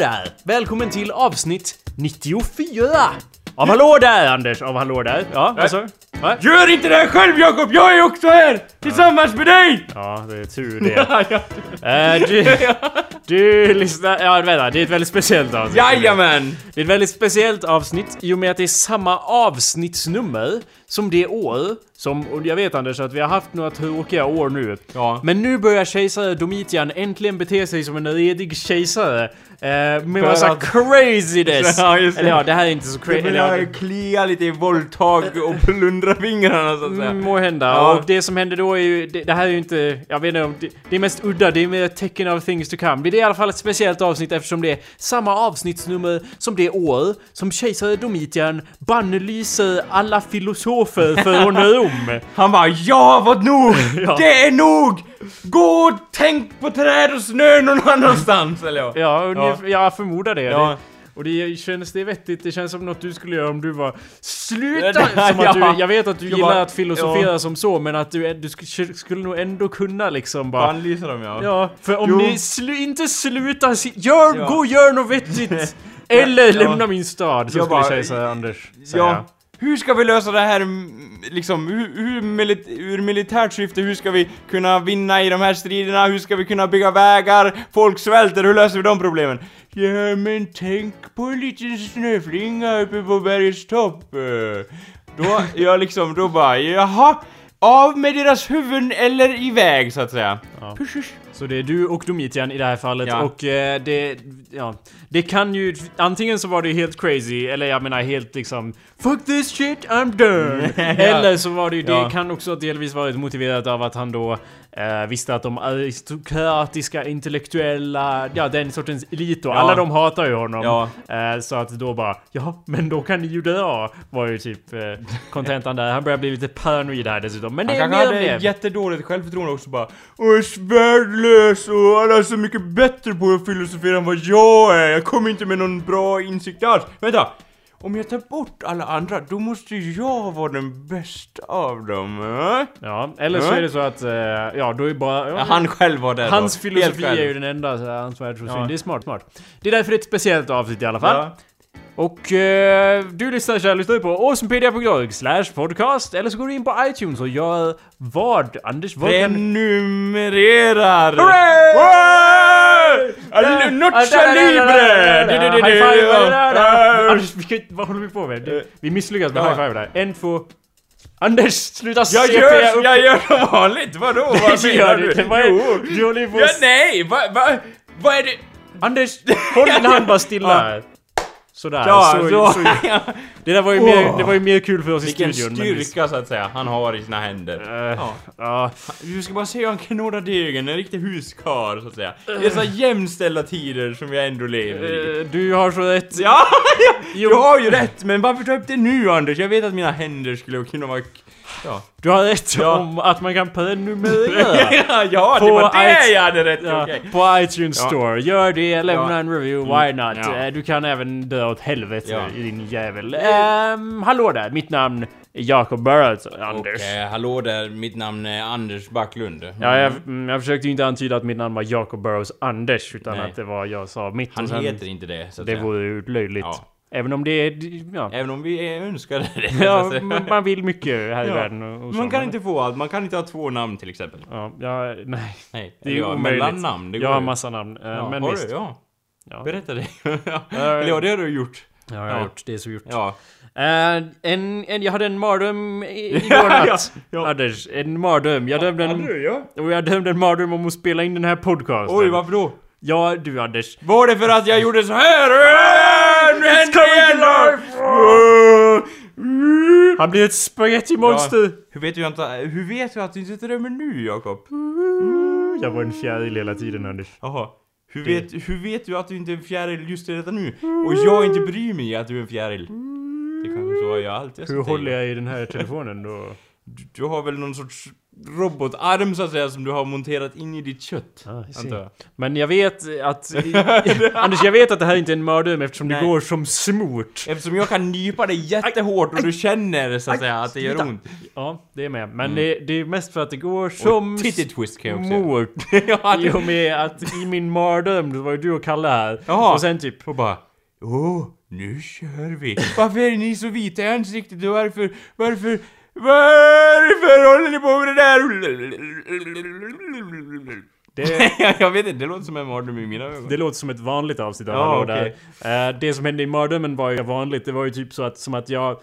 Där! Välkommen till avsnitt 94! Av Hallå där Anders! Av Hallå där. Ja, vad sa du? Va? Gör inte det här själv Jakob! Jag är också här! Tillsammans med dig! Ja, det är tur det. Eh, du, du lyssnar... Ja, vänta. Det är ett väldigt speciellt avsnitt. Jajamän! Det är ett väldigt speciellt avsnitt i och med att det är samma avsnittsnummer som det år som, och jag vet Anders att vi har haft några tråkiga år nu. Ja. Men nu börjar kejsare Domitian äntligen bete sig som en redig kejsare. Eh, med För massa att- craziness! Ja, just det. Eller ja, det här är inte så crazy. vill klia lite i våldtag och plundra fingrarna så att säga. Mm, må hända. Ja. Och det som händer då är ju, det, det här är ju inte, jag vet inte om, det, det är mest udda, det är mer tecken of things to come. Det är i alla fall ett speciellt avsnitt eftersom det är samma avsnittsnummer som det år som kejsare Domitian bannlyser alla filosofer från Rom. Han bara jag har fått nog! Ja. Det är nog! Gå och tänk på träd och snö någon annanstans eller ja. Ja, ungefär, jag förmodar det. Ja. det. Och det känns det vettigt, det känns som något du skulle göra om du var Sluta! Ja, Som att du, ja. jag vet att du Jag gillar bara- att filosofera som så, men att du, du sk- skulle nog ändå kunna liksom bara Bannlysa dem ja. Ja, för om Jo. ni slu, inte slutar Gör, Ja. gå och gör något vettigt! Eller Ja. lämna min stad, så Jag skulle kejsare Anders säga. Ja. Hur ska vi lösa det här liksom, hur, hur milit ur militärt syfte, hur ska vi kunna vinna i de här striderna, hur ska vi kunna bygga vägar, folk svälter, hur löser vi de problemen? Ja men tänk på en liten snöflinga uppe på bergets topp. Då, jag liksom, då bara, jaha, av med deras huvuden eller iväg så att säga. Ja. Push, push. Så det är du och Domitian i det här fallet Ja. och eh, det, ja, det kan ju, antingen så var det helt crazy, eller jag menar helt liksom Fuck this shit, I'm done! Eller så var det ju, det Ja. kan också delvis varit motiverat av att han då eh, visste att de aristokratiska, intellektuella, ja den sortens elit då, Ja. alla de hatar ju honom. Ja. Eh, så att då bara, ja men då kan ni ju dra, var ju typ eh, kontentan där. Han börjar bli lite paranoid här dessutom. Men det Han är kanske hade det. jättedåligt självförtroende också bara Och är värdelös och alla är så mycket bättre på att filosofera än vad jag är. Jag kommer inte med någon bra insikt alls. Vänta! Om jag tar bort alla andra, då måste jag vara den bästa av dem. eh? Ja, eller så är det så att, eh, ja då är bara... Ja, han själv var där Hans då. filosofi Helt är ju den enda så. Ja. Det är smart, smart. Det är därför det är ett speciellt avsnitt i alla fall. Ja. Och eh, du lyssnar, kära lyssnare på awesomepedia.org slash podcast eller så går du in på iTunes och gör vad? Anders, vad kan... Prenumererar! Hurray! Hurray! Noccia libre! Anders, vad håller vi på med? Det- Vi misslyckas med Ja. high five där. En, två... Anders, sluta Jag gör, upp! jag gör som vanligt, vadå? Vad Det menar du? Vad är- Jo. Du håller ju på Ja, nej! Vad va, vad är det? Anders, håll din hand bara stilla! Sådär, Ja, så, så, så, Det där var ju, mer, det var ju mer kul för oss Vilken i studion. men vi- styrka så att säga han har i sina händer. Eh, Ja. ja. Du ska bara se hur han knådar degen, en riktig huskarl så att säga. I dessa jämställda tider som jag ändå lever i. Eh, Du har så rätt. Ja, ja, du har ju rätt, men varför ta upp det nu Anders? Jag vet att mina händer skulle kunna vara... Ja, Du har rätt Ja. om att man kan prenumerera. ja, ja det var det iTunes- jag hade rätt i, Ja, okej. På iTunes store. Gör det, lämna en review, why not? Ja. Eh, Du kan även dö åt helvete, din jävel. Ehm, hallå där, mitt namn är Jacob Burrows, Anders. Eh, hallå där, mitt namn är Anders Backlund. Ja, jag, mm, jag försökte ju inte antyda att mitt namn var Jacob Burrows Anders, utan Nej. att det var jag sa mitt. Han sen- heter inte det, så att Det säga. vore ju löjligt. Även om det är... Ja. Även om vi är önskade det. Ja, men man vill mycket här i Ja. världen och, och Man kan inte få allt, man kan inte ha två namn till exempel. Ja, ja, nej. Nej, Det är ja, omöjligt. mellannamn, det går Jag har massa namn. eh, Ja, men har visst. du? Ja. Ja. Berätta det. Ja, Eller ja, det har du gjort. Ja, jag har gjort. Det är så gjort. Ja. Eh, en, en, jag hade en mardröm igår natt. Ja, ja. Anders, en mardröm. Jag dömde en... du, ja. Och jag dömde en mardröm om att spela in den här podcasten. Oj, varför då? Ja, du Anders. Var det för att jag gjorde så här? Nu händer det igen! Han blir ett spagettimonster! Hur vet du inte, hur vet du att du inte drömmer nu, Jakob? Jag var en fjäril hela tiden Anders. Jaha. Hur vet, hur vet du att du inte är en fjäril just i detta nu? Och jag inte bryr mig att du är en fjäril? Det kanske så jag alltid Hur håller jag i den här telefonen då? du, du har väl någon sorts robotarm så att säga som du har monterat in i ditt kött. Ah, antar jag. Men jag vet att... Anders, jag vet att det här inte är en mördare eftersom det Nej. går som smort. Eftersom jag kan nypa dig jättehårt och du känner så att säga att det gör ont. Ja, det är med. Men det, det är mest för att det går som Och titty twist kan jag också smort. ja, I och med att i min mardröm, det var ju du och Kalle här. Jaha. Och sen typ... Och bara Åh, nu kör vi! Varför är ni så vita i ansiktet och varför, varför, varför håller ni på med det där? Det, jag vet inte, det låter som en mardröm i mina ögon. det låter som ett vanligt avsnitt av Ja, okej. där. Eh, Det som hände i mardrömmen var ju vanligt. Det var ju typ så att, som att jag...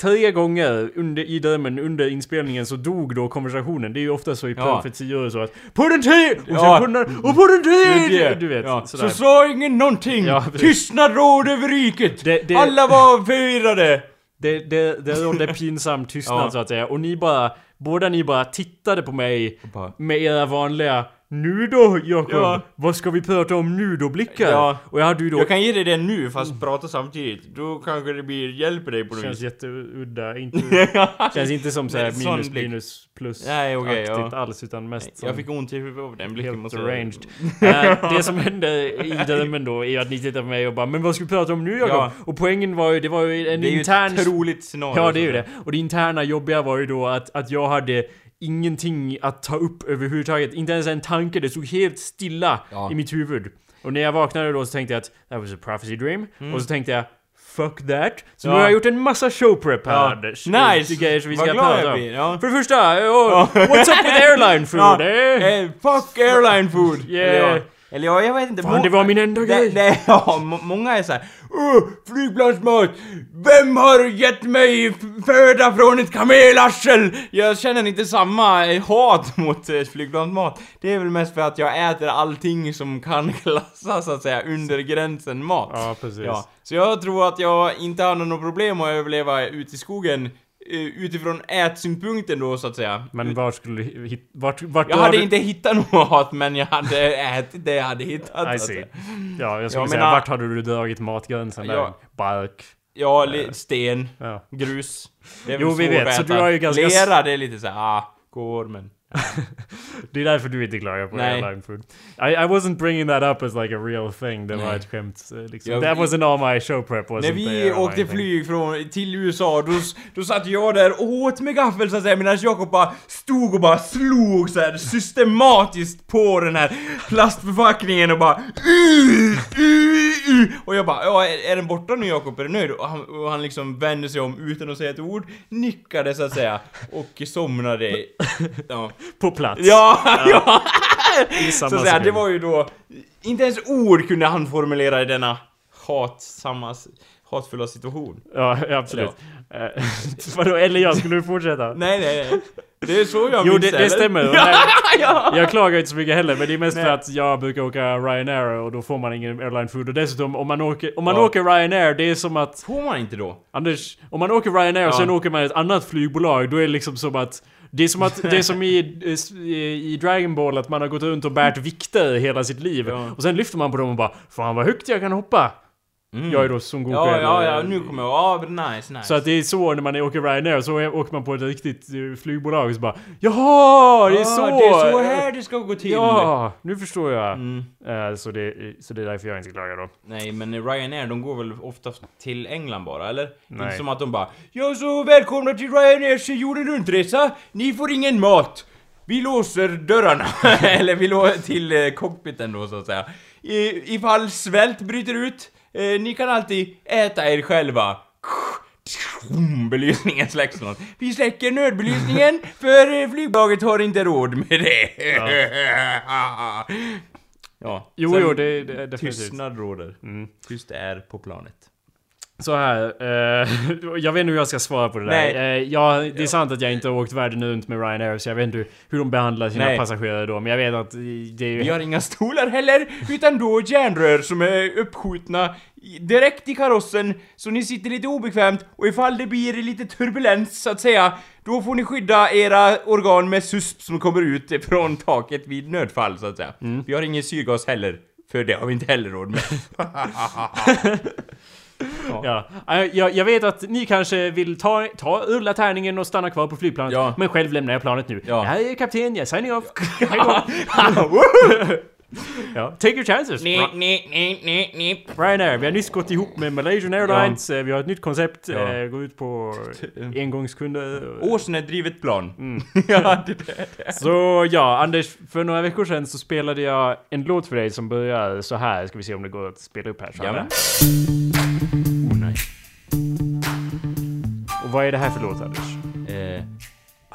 Tre gånger under, i drömmen, under inspelningen, så dog då konversationen. Det är ju ofta så i Ja. profetior så att På den tio! Och sen Ja. på den och på den tio! det. Du vet, ja. Så sa ingen någonting! Ja. Tystnad råd över riket! Det- det- Alla var förvirrade! Det, det, det rådde pinsam tystnad Ja. så att säga. Och ni bara, båda ni bara tittade på mig bara- med era vanliga Nu då Jakob? Ja. Vad ska vi prata om nu då blickar? Ja. Och jag hade ju då... Jag kan ge dig det nu fast prata samtidigt. Då kanske det blir, hjälper dig på något Känns vis. jätteudda, inte... Känns inte som såhär minus blick. minus plus Nej, okej, ja. aktigt alls utan mest som Jag fick ont i huvudet av den blicken måste deranged. Eh, det som hände i drömmen då är att ni tittar på mig och bara Men vad ska vi prata om nu Jakob? Ja. Och poängen var ju, det var ju en Det är ju intern... ett troligt scenario. Ja det är ju det. Och det interna jobbiga var ju då att, att jag hade ingenting att ta upp överhuvudtaget. Inte ens en tanke. Det stod helt stilla Ja. i mitt huvud. Och när jag vaknade då så tänkte jag att that was a prophecy dream. Och så tänkte jag Fuck that. Så nu Mm. Ja. har jag gjort en massa showprep här Ja. Anders. Nice! Till grejer som vi Vad ska glad prata jag om. blir, ja. För det första, oh, what's up with airline food? Eh? eh, fuck airline food! Yeah. Eller, ja. Jag vet inte. Fan, det var min enda grej. det, det, Ja, må- många är såhär Åh, flygplansmat! Vem har gett mig föda från ett kamelarsel? Jag känner inte samma hat mot eh, flygplansmat. Det är väl mest för att jag äter allting som kan klassas så att säga under gränsen mat. Ja, precis. Ja, så jag tror att jag inte har något problem att överleva ute i skogen utifrån ätsynpunkten då så att säga. Men vart skulle du hit, vart, vart Jag hade du- inte hittat något men jag hade ätit det jag hade hittat. I see. Ja, jag skulle Jag säga, menar- vart hade du dragit matgränsen där? Ja. Bark. Ja, li- sten, Ja. grus. Det är Jo, väl vi svårt vet, så du har ju ganska- Lera, det är lite såhär, ah, går men... Det är därför du inte klagar på Nej. airline food. I, I wasn't bringing that up as like a real thing. Det var Nej. ett skämt eh, liksom. Ja, That vi- wasn't all my show prep wasn't När vi åkte flyg från, till USA, då, då satt jag där och åt med gaffel så att säga medan Jakob bara stod och bara slog så här systematiskt på den här plastförpackningen och bara "Uh, uh, uh." Och jag bara ja, är, är den borta nu Jakob? Är du nöjd? Och han, och han liksom vände sig om utan att säga ett ord, nickade så att säga och somnade. Ja. På plats. Ja, ja. I samma Så att säga, det var ju då... Inte ens ord kunde han formulera i denna hatsamma, hatfulla situation. Ja, ja, absolut. Eh, Vadå, eller jag, skulle du fortsätta? Nej, nej, nej. Det är så jag Jo, minns det, det stämmer. Och Ja. Jag klagar inte så mycket heller, men det är mest Nej. för att jag brukar åka Ryanair och då får man ingen airline food. Och dessutom, om man åker, om man Ja. åker Ryanair, det är som att... Får man inte då? Anders, om man åker Ryanair och Ja. sen åker man ett annat flygbolag, då är det liksom som att... Det är som att, det är som i, i, i Dragon Ball att man har gått runt och bärt vikter hela sitt liv. Ja. Och sen lyfter man på dem och bara Fan vad högt jag kan hoppa! Mm. Jag är då Son Goku Ja, ja, ja, nu kommer jag Ja, nice, nice. Så att det är så när man åker Ryanair, så åker man på ett riktigt eh, flygbolag och så bara Jaha! Det är Ah, så! Det är så här det ska gå till! Ja! Nu förstår jag. Mm. Eh, så, det, så det är därför jag inte klagar då. Nej, men Ryanair, de går väl ofta till England bara, eller? Nej. Inte som att de bara Ja, så välkomna till Ryanairs jorden runt-resa! Ni får ingen mat! Vi låser dörrarna, eller vi låser till eh, cockpiten då så att säga. I, ifall svält bryter ut, eh, ni kan alltid äta er själva. Belysningen släcks någon. Vi släcker nödbelysningen för eh, flygbolaget har inte råd med det. Ja. Jo, sen jo, det, det är definitivt. Tystnad råder. Mm. Tyst är på planet. Så här, eh, jag vet inte hur jag ska svara på det Nej. där. Eh, ja, det är sant att jag inte har åkt världen runt med Ryanair, så jag vet inte hur de behandlar sina Nej. passagerare då. Men jag vet att det är ju... Vi har inga stolar heller, utan då järnrör som är uppskjutna direkt i karossen, så ni sitter lite obekvämt och ifall det blir lite turbulens så att säga, då får ni skydda era organ med susp som kommer ut från taket vid nödfall så att säga. Mm. Vi har ingen syrgas heller, för det har vi inte heller råd med. Ja. Jag, jag vet att ni kanske vill ta, ta rulla tärningen och stanna kvar på flygplanet. Ja. Men själv lämnar jag planet nu. Ja. Här är kapten, jag signing off. ja, take your chances. Nej, nej, nej, nej, nej. Ryanair, vi har nyss gått ihop med Malaysian Airlines. Eh, Vi har ett nytt koncept. Ja. eh, Gå ut på engångskunder. Åsnedrivet plan. Mm. ja, det, det. Så ja, Anders, för några veckor sedan så spelade jag en låt för dig som börjar så här. Ska vi se om det går att spela upp här. Så Ja, här. men. Oh, nej. Och vad är det här för låt Anders? Eh,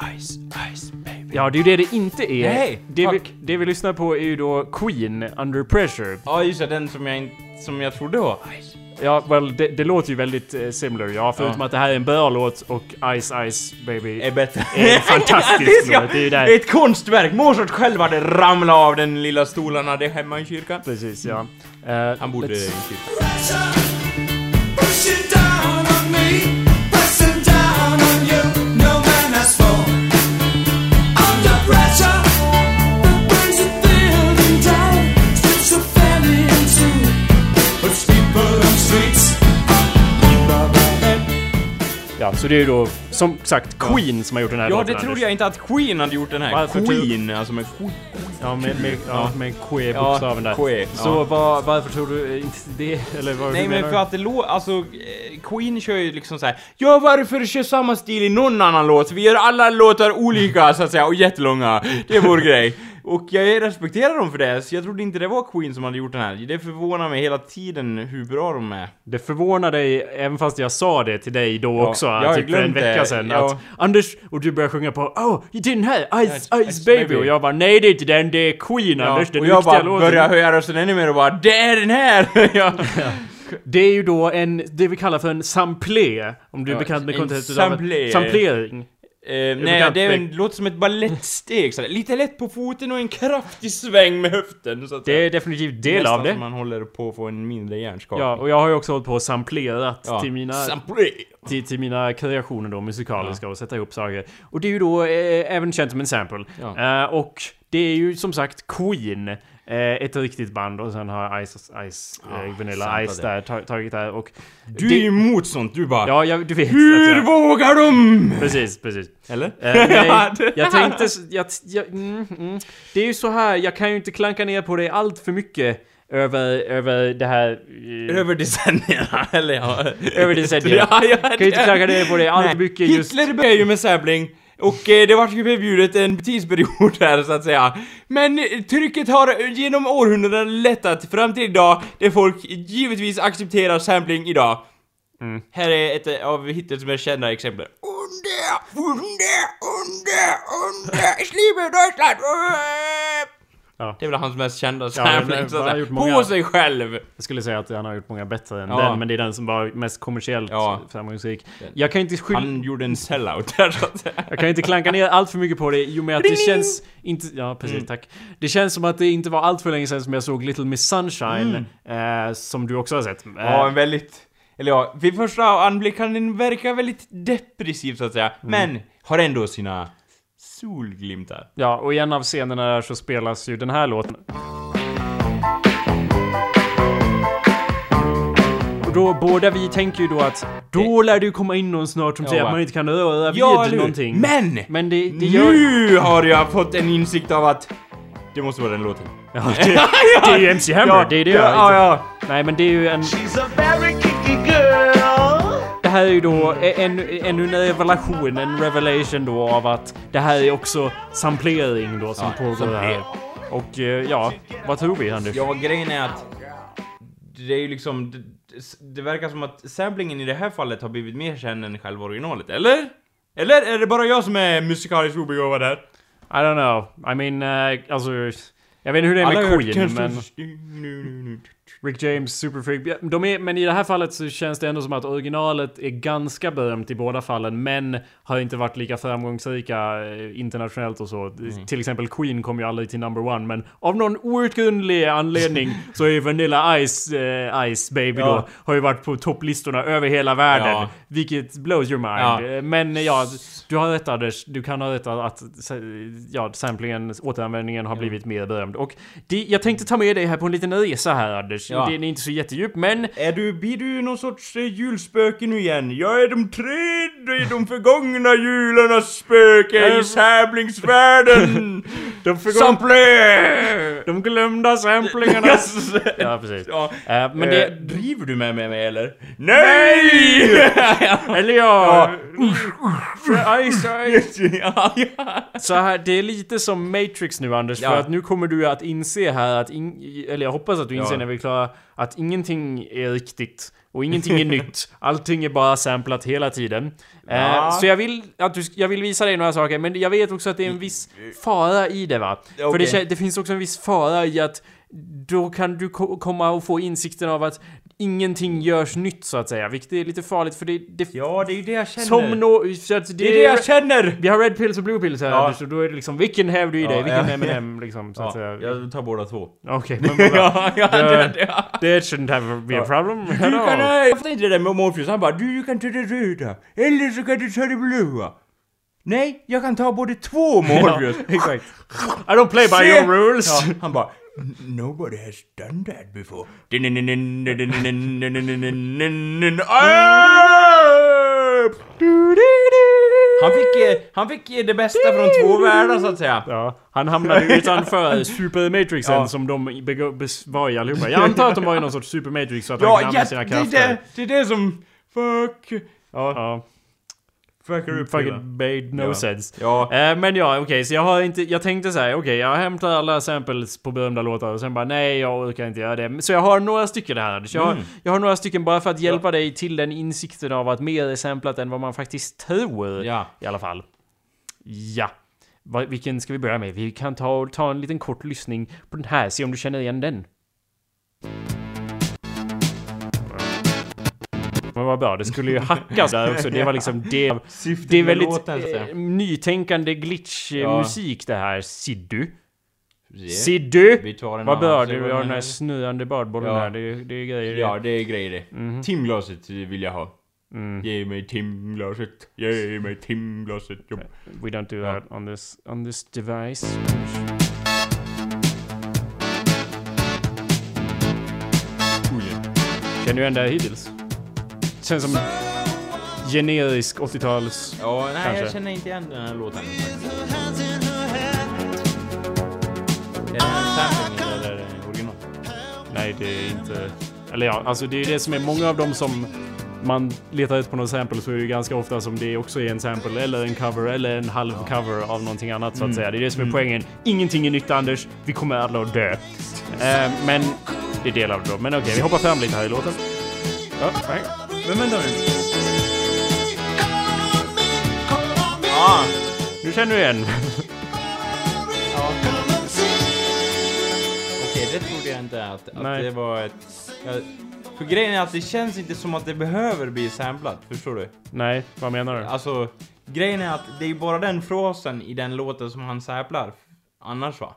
ice, ice, baby. Ja, det är ju det det inte är. Nej, det, vi, det vi lyssnar på är ju då Queen, Under Pressure. Ja, just det, den som jag, inte- som jag trodde var ice. Ja, well, det, det låter ju väldigt eh, similar. Ja, förutom Ja. att det här är en bra låt och Ice Ice Baby Är bättre. är en fantastisk det, ska, låt. Det är ju där. ett konstverk! Mozart själv hade ramlat av den lilla stolen hade hemma i kyrkan. Precis, ja. Eh, Han borde i let's- kyrkan. Ja, så det är ju då som sagt Queen som har gjort den här Ja, låten det trodde Anders. jag inte att Queen hade gjort den här. Varför tror- Queen, alltså med Queen. Ja, med, med, ja, Ja. med que-bokstaven där. Que, Så ja. var, varför tror du inte det? Eller vad Nej men menar för du? att det låter, alltså eh, Queen kör ju liksom så här. Ja varför kör samma stil i någon annan låt? Vi gör alla låtar olika så att säga och jättelånga. Det är vår grej. Och jag respekterar dem för det, så jag trodde inte det var Queen som hade gjort den här. Det förvånar mig hela tiden hur bra de är. Det förvånar dig, även fast jag sa det till dig då Ja, också, jag typ för en vecka det. sedan. Ja. Att Anders, och du började sjunga på Oh, den här, Ice, Ja, Ice, Ice baby. Baby. Och jag bara nej det är inte den, det är Queen Anders, den och jag bara låten. börjar höja rösten ännu mer och bara Det är den här! ja. Det är ju då en, det vi kallar för en samplé. Om du är Ja, bekant med samplé. av samplering. Eh, nej, det är en, låter som ett balettsteg sådär. Lite lätt på foten och en kraftig sväng med höften så att Det är definitivt del Nästan av det. man håller på att få en mindre hjärnskakning. Ja, och jag har ju också hållit på och samplerat Ja. till mina... Sample. till, till mina kreationer då, musikaliska och sätta ihop saker. Och det är ju då eh, även känt som en sample. Ja. Eh, och det är ju som sagt Queen. Eh, ett riktigt band och sen har Ice, Ice eh, Vanilla. Ice där ta- tagit där och... Du det- är emot sånt, du bara Ja, jag, du vet. Hur jag, vågar de? precis, precis. Eller? Eh, nej, jag tänkte... Jag, jag, mm, mm. Det är ju så här, jag kan ju inte klanka ner på det allt för mycket över, över det här... eh, Över decennierna, eller ja. Över decennierna. ja, ja, kan ju inte klanka ner på det allt mycket just... Hitler började ju med sampling. Och eh, det var ju förbjudet en tidsperiod här så att säga. Men eh, trycket har genom århundraden lättat fram till idag, där folk givetvis accepterar sampling idag. Mm. Här är ett eh, av Hitlers mest kända exempel. Under, under, under, under, ich liebe Deutschland! Ja. Det är väl hans mest kända Ja, sampling, men så gjort många- På sig själv! Jag skulle säga att han har gjort många bättre än Ja. den, men det är den som var mest kommersiellt Ja. framgångsrik. Jag kan inte skylla... Han gjorde en sellout där så att. Jag kan inte klanka ner allt för mycket på det i och med att det känns inte... Ja, precis, Mm. tack. Det känns som att det inte var allt för länge sedan som jag såg Little Miss Sunshine, eh, som du också har sett. Eh, Mm. Ja, en väldigt... Eller ja, vid första anblick kan den verka väldigt depressiv så att säga. Men har ändå sina solglimtar. ja, och i en av scenerna där så spelas ju den här låten. Och då, båda vi tänker ju då att då lär det ju komma in någon snart som Ja, säger va. att man inte kan röra vid Ja, eller hur? någonting. Men! Men det, det gör... Nu har jag fått en insikt av att det måste vara den låten. Ja, det, det är ju MC Hammer, det är det ja, ja, ja. Nej men det är ju en... She's a very kicky girl. Det här är ju då en, ännu en revelation, en revelation då av att det här är också samplering då som Ja, pågår här. Och eh, ja, vad tror vi Anders? Ja, grejen är att det är ju liksom... Det, det verkar som att samplingen i det här fallet har blivit mer känd än själva originalet, eller? Eller är det bara jag som är musikaliskt obegåvad här? I don't know. I mean, uh, alltså... Jag vet inte hur det är med Queen, men... Rick James, Superfreak. De är, men i det här fallet så känns det ändå som att originalet är ganska berömt i båda fallen, men har inte varit lika framgångsrika eh, internationellt och så. Till exempel Queen kom ju aldrig till number one, men av någon outgrundlig anledning så är Vanilla Ice, eh, Ice Baby Ja. då, har ju varit på topplistorna över hela världen. Ja. Vilket blows your mind. Ja. Eh, Men ja, du har rätt Anders. Du kan ha rätt att ja, samplingen, återanvändningen har blivit mer berömd. Och det, jag tänkte ta med dig här på en liten resa här Anders. Ja. Den är inte så jättedjup, men Är du, blir du någon sorts eh, julspöke nu igen? Jag är de tredje, de förgångna jularnas spöke i samlingsvärlden! de, förgår, Sample! de glömda samplingarna. Yes. ja, precis. Ja. Eh, men det... driver du med mig eller? Nej! Eller ja... Så här, det är lite som Matrix nu Anders, för att nu kommer du att inse här att, in, eller jag hoppas att du inser när vi är att ingenting är riktigt. Och ingenting är nytt. Allting är bara samplat hela tiden. Eh, Ja. så jag vill, att du, jag vill visa dig några saker, men jag vet också att det är en viss fara i det va? För det, det finns också en viss fara i att då kan du ko- komma och få insikten av att ingenting görs nytt så att säga, vilket är lite farligt för det... det ja, det är ju det jag känner. som så att det är det jag känner! vi har red pills och blue pills här Ja. Och då är det liksom vilken häver du i Ja, dig? Vilken ja. M&M liksom, så att säga. Ja, jag tar båda två. Okej, men vad bra. ja, ja, Det- det, det, Det shouldn't have be a Ja. problem. Du kan, jag fattar inte det där med Morpheus, han bara du, du kan ta det röda, eller så kan du ta det blåa. Nej, jag kan ta både två Morpheus. Ja. I don't play by Se! your rules. Ja, han bara Nobody has done that before. Han fick, eh, han fick eh, det bästa från två världar så att säga. Ja, han hamnade utanför Super Matrixen Ja. som de var i allihopa. Jag antar att de var i någon sorts Super Matrix så att han Ja, kan använda ja sina det, är krafter. det, det är det som... Fuck... Ja, Ja, fuckar upp hela. fucking made no Ja. sense. Ja, Eh, men ja, okej, så jag har inte, jag tänkte så här, okej, jag hämtar alla samples på berömda låtar och sen bara nej, jag orkar inte göra det. Så jag har några stycken här Anders. Jag, har- Mm. jag har några stycken bara för att hjälpa dig till den insikten av att mer är samplat än vad man faktiskt tror. ja. I alla fall. Ja. Vilken ska vi börja med? Vi kan ta, ta en liten kort lyssning på den här, se om du känner igen den. Men vad bra, det skulle ju hackas där också. Det var liksom det. Syftet Det är väldigt låten, eh, nytänkande Ja. glitch-musik det här. Siddu. Siddu! Vad bra, du har den här snurrande badbollen Ja. här. Det, det är grejer. Ja, det är grejer det. Mhm. Timglaset vill jag ha. Mm. Ge mig timglaset, ge mig timglaset. We don't do Ja. that on this, on this device. Känner du igen det här hittills? Känns som generisk 80-tals... Ja, nej Kanske. jag känner inte igen den här låten. Är det en sampling eller original? Nej, det är inte... Eller ja, alltså det är det som är många av dem som man letar ut på någon sample så är det ju ganska ofta som det också är en sample eller en cover eller en halv cover av någonting annat så att Mm. säga. Det är det som är Mm. poängen. Ingenting är nytt Anders. Vi kommer alla att dö. Eh, men det är del av det då. Men okej, vi hoppar fram lite här i låten. Ja. Men vänta nu. Ah, Nu känner du igen. Okej, det trodde jag inte att, att Nej. det var ett... Ja, för grejen är att det känns inte som att det behöver bli samplat, förstår du? nej, vad menar du? Alltså, grejen är att det är bara den frasen i den låten som han samplar. Annars va?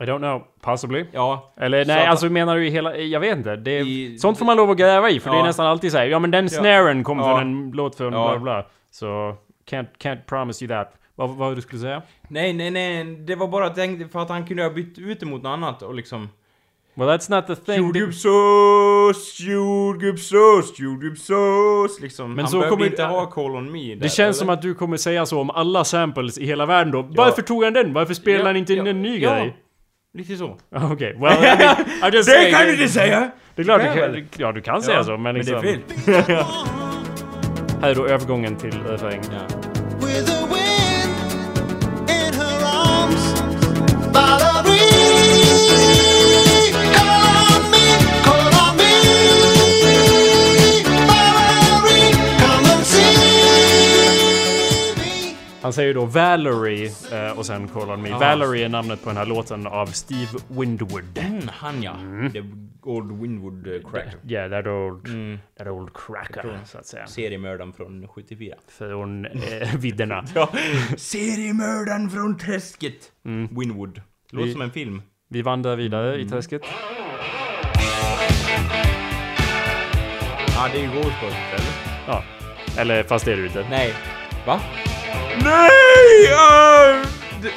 I don't know. Possibly. Ja. Eller nej, att- alltså menar du i hela... Jag vet inte. Det är, I- sånt får man lov att gräva i, för det är Ja. nästan alltid så här. Ja men den snaren kom Ja. från en låt från Ja. bla bla. Så... Can't, can't promise you that. Vad var du skulle säga? Nej, nej, nej, det var bara tänkt för att han kunde ha bytt ut det mot något annat och liksom... Well that's not the thing. Jordgubbssås, jordgubbssås, jordgubbssås, liksom. Men han så kommer- inte ha Call Me där, Det känns eller? som att du kommer säga så om alla samples i hela världen då. Varför tog han den? Varför spelar Ja, han inte in ja, en ny ja. grej? Lite så. Okej, well, I mean, I'm just saying, säga! Det är klart, du kan jag kan, ja du kan säga så, men liksom... Men det är fel. Här är då övergången till refräng. Ja. Han säger då Valerie eh, och sen Call me. Ah. Valerie är namnet på den här låten av Steve Windwood. Mm, han ja. The Old Winwood uh, Cracker. Yeah, that old, Mm. that old cracker, så att säga. Seriemördaren från 74. Från eh, vidderna. Ja. Seriemördaren från träsket. Mm. Winwood. Låter Vi- som en film. Vi vandrar vidare Mm. i träsket. Ja, det är ju Ghostbusters, eller? Ja. Eller fast det är det inte. Nej. Va? Nej! ah! det,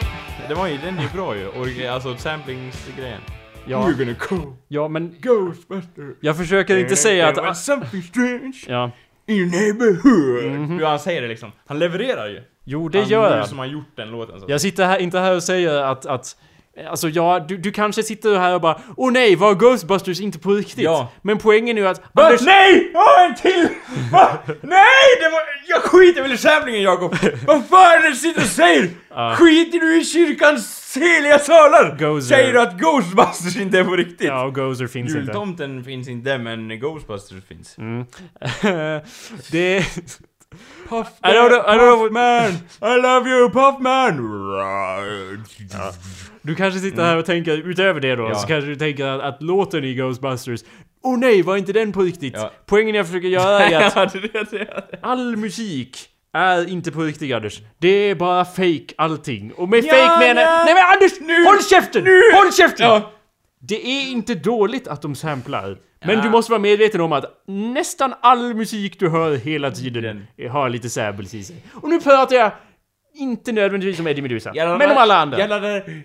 det var ju, den är ju bra ju. Orgi- alltså samplingsgrejen. Ja. We're gonna go Ja, men Ghostbusters. jag försöker inte säga There was att... something strange Ja. in your neighborhood. Du, han säger det liksom. Han levererar ju. Jo, det han, gör nu jag. som har gjort den låten. Så. Jag sitter här, inte här och säger att, att Alltså ja, du, du kanske sitter här och bara Åh nej, var Ghostbusters inte på riktigt? Ja. Men poängen är ju att Va? Anders... Nej! Åh, en till! Va? Nej! Det var... Jag skiter väl i samlingen Jakob! Vad fan är det du sitter och säger? Skiter du i kyrkans heliga salar? Gozer. Säger du att Ghostbusters inte är på riktigt? Ja, och Gozer finns inte. Jultomten finns inte, men Ghostbusters finns. det... Puff, I don't know- I don't know what- man! I love you Puffman! Du kanske sitter här och tänker utöver det då, Mm. Ja. så kanske du tänker att, att låten i Ghostbusters Åh nej, var inte den på riktigt? Ja. Poängen jag försöker göra är att all musik är inte på riktigt Anders. Det är bara fake allting. Och med Ja, fake menar ja. Nej men Anders! Nu- håll käften! nu- Håll käften! Ja. Det är inte dåligt att de samplar. Men du måste vara medveten om att nästan all musik du hör hela tiden Den- har lite samples i sig. Och nu pratar jag inte nödvändigtvis om Eddie Meduza, men om alla andra. Jävlar där.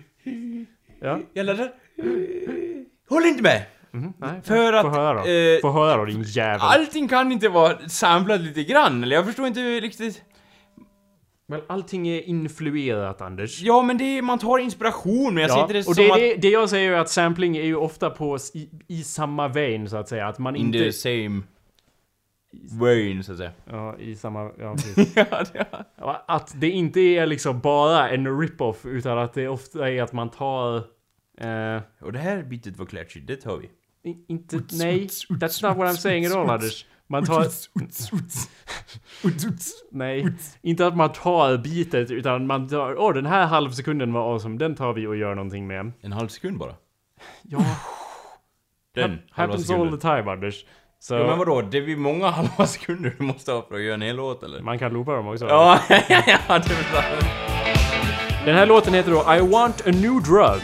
Ja. Jävlar där. Håll inte med! Nej, För att, Få höra då. eh, Få höra då din jävel. Allting kan inte vara samplat lite grann, eller jag förstår inte riktigt. Men allting är influerat Anders. Ja, men det är, man tar inspiration, men jag ser Ja, inte det och som det, är att... det, det jag säger är att sampling är ju ofta på i, i samma vein så att säga. Att man In inte... the same vein, så att säga. Ja, i samma... Ja, precis. ja, det Ja, Att det inte är liksom bara en rip-off utan att det ofta är att man tar... Eh, Och det här bitet var klatschigt, det tar vi. i- inte... Nej, that's not what I'm saying at all Anders. Man tar... Nej, inte att man tar bitet utan man tar... Åh, den här halvsekunden var awesome. Den tar vi och gör någonting med. En halv sekund bara. Ja, Den, happens all the time Anders. Så Ja, men vadå, det är ju många halva sekunder du måste ha för att göra en hel låt eller? man kan loopa dem också. Ja, ja, ja, det är bra. Den här låten heter då I want a new drug.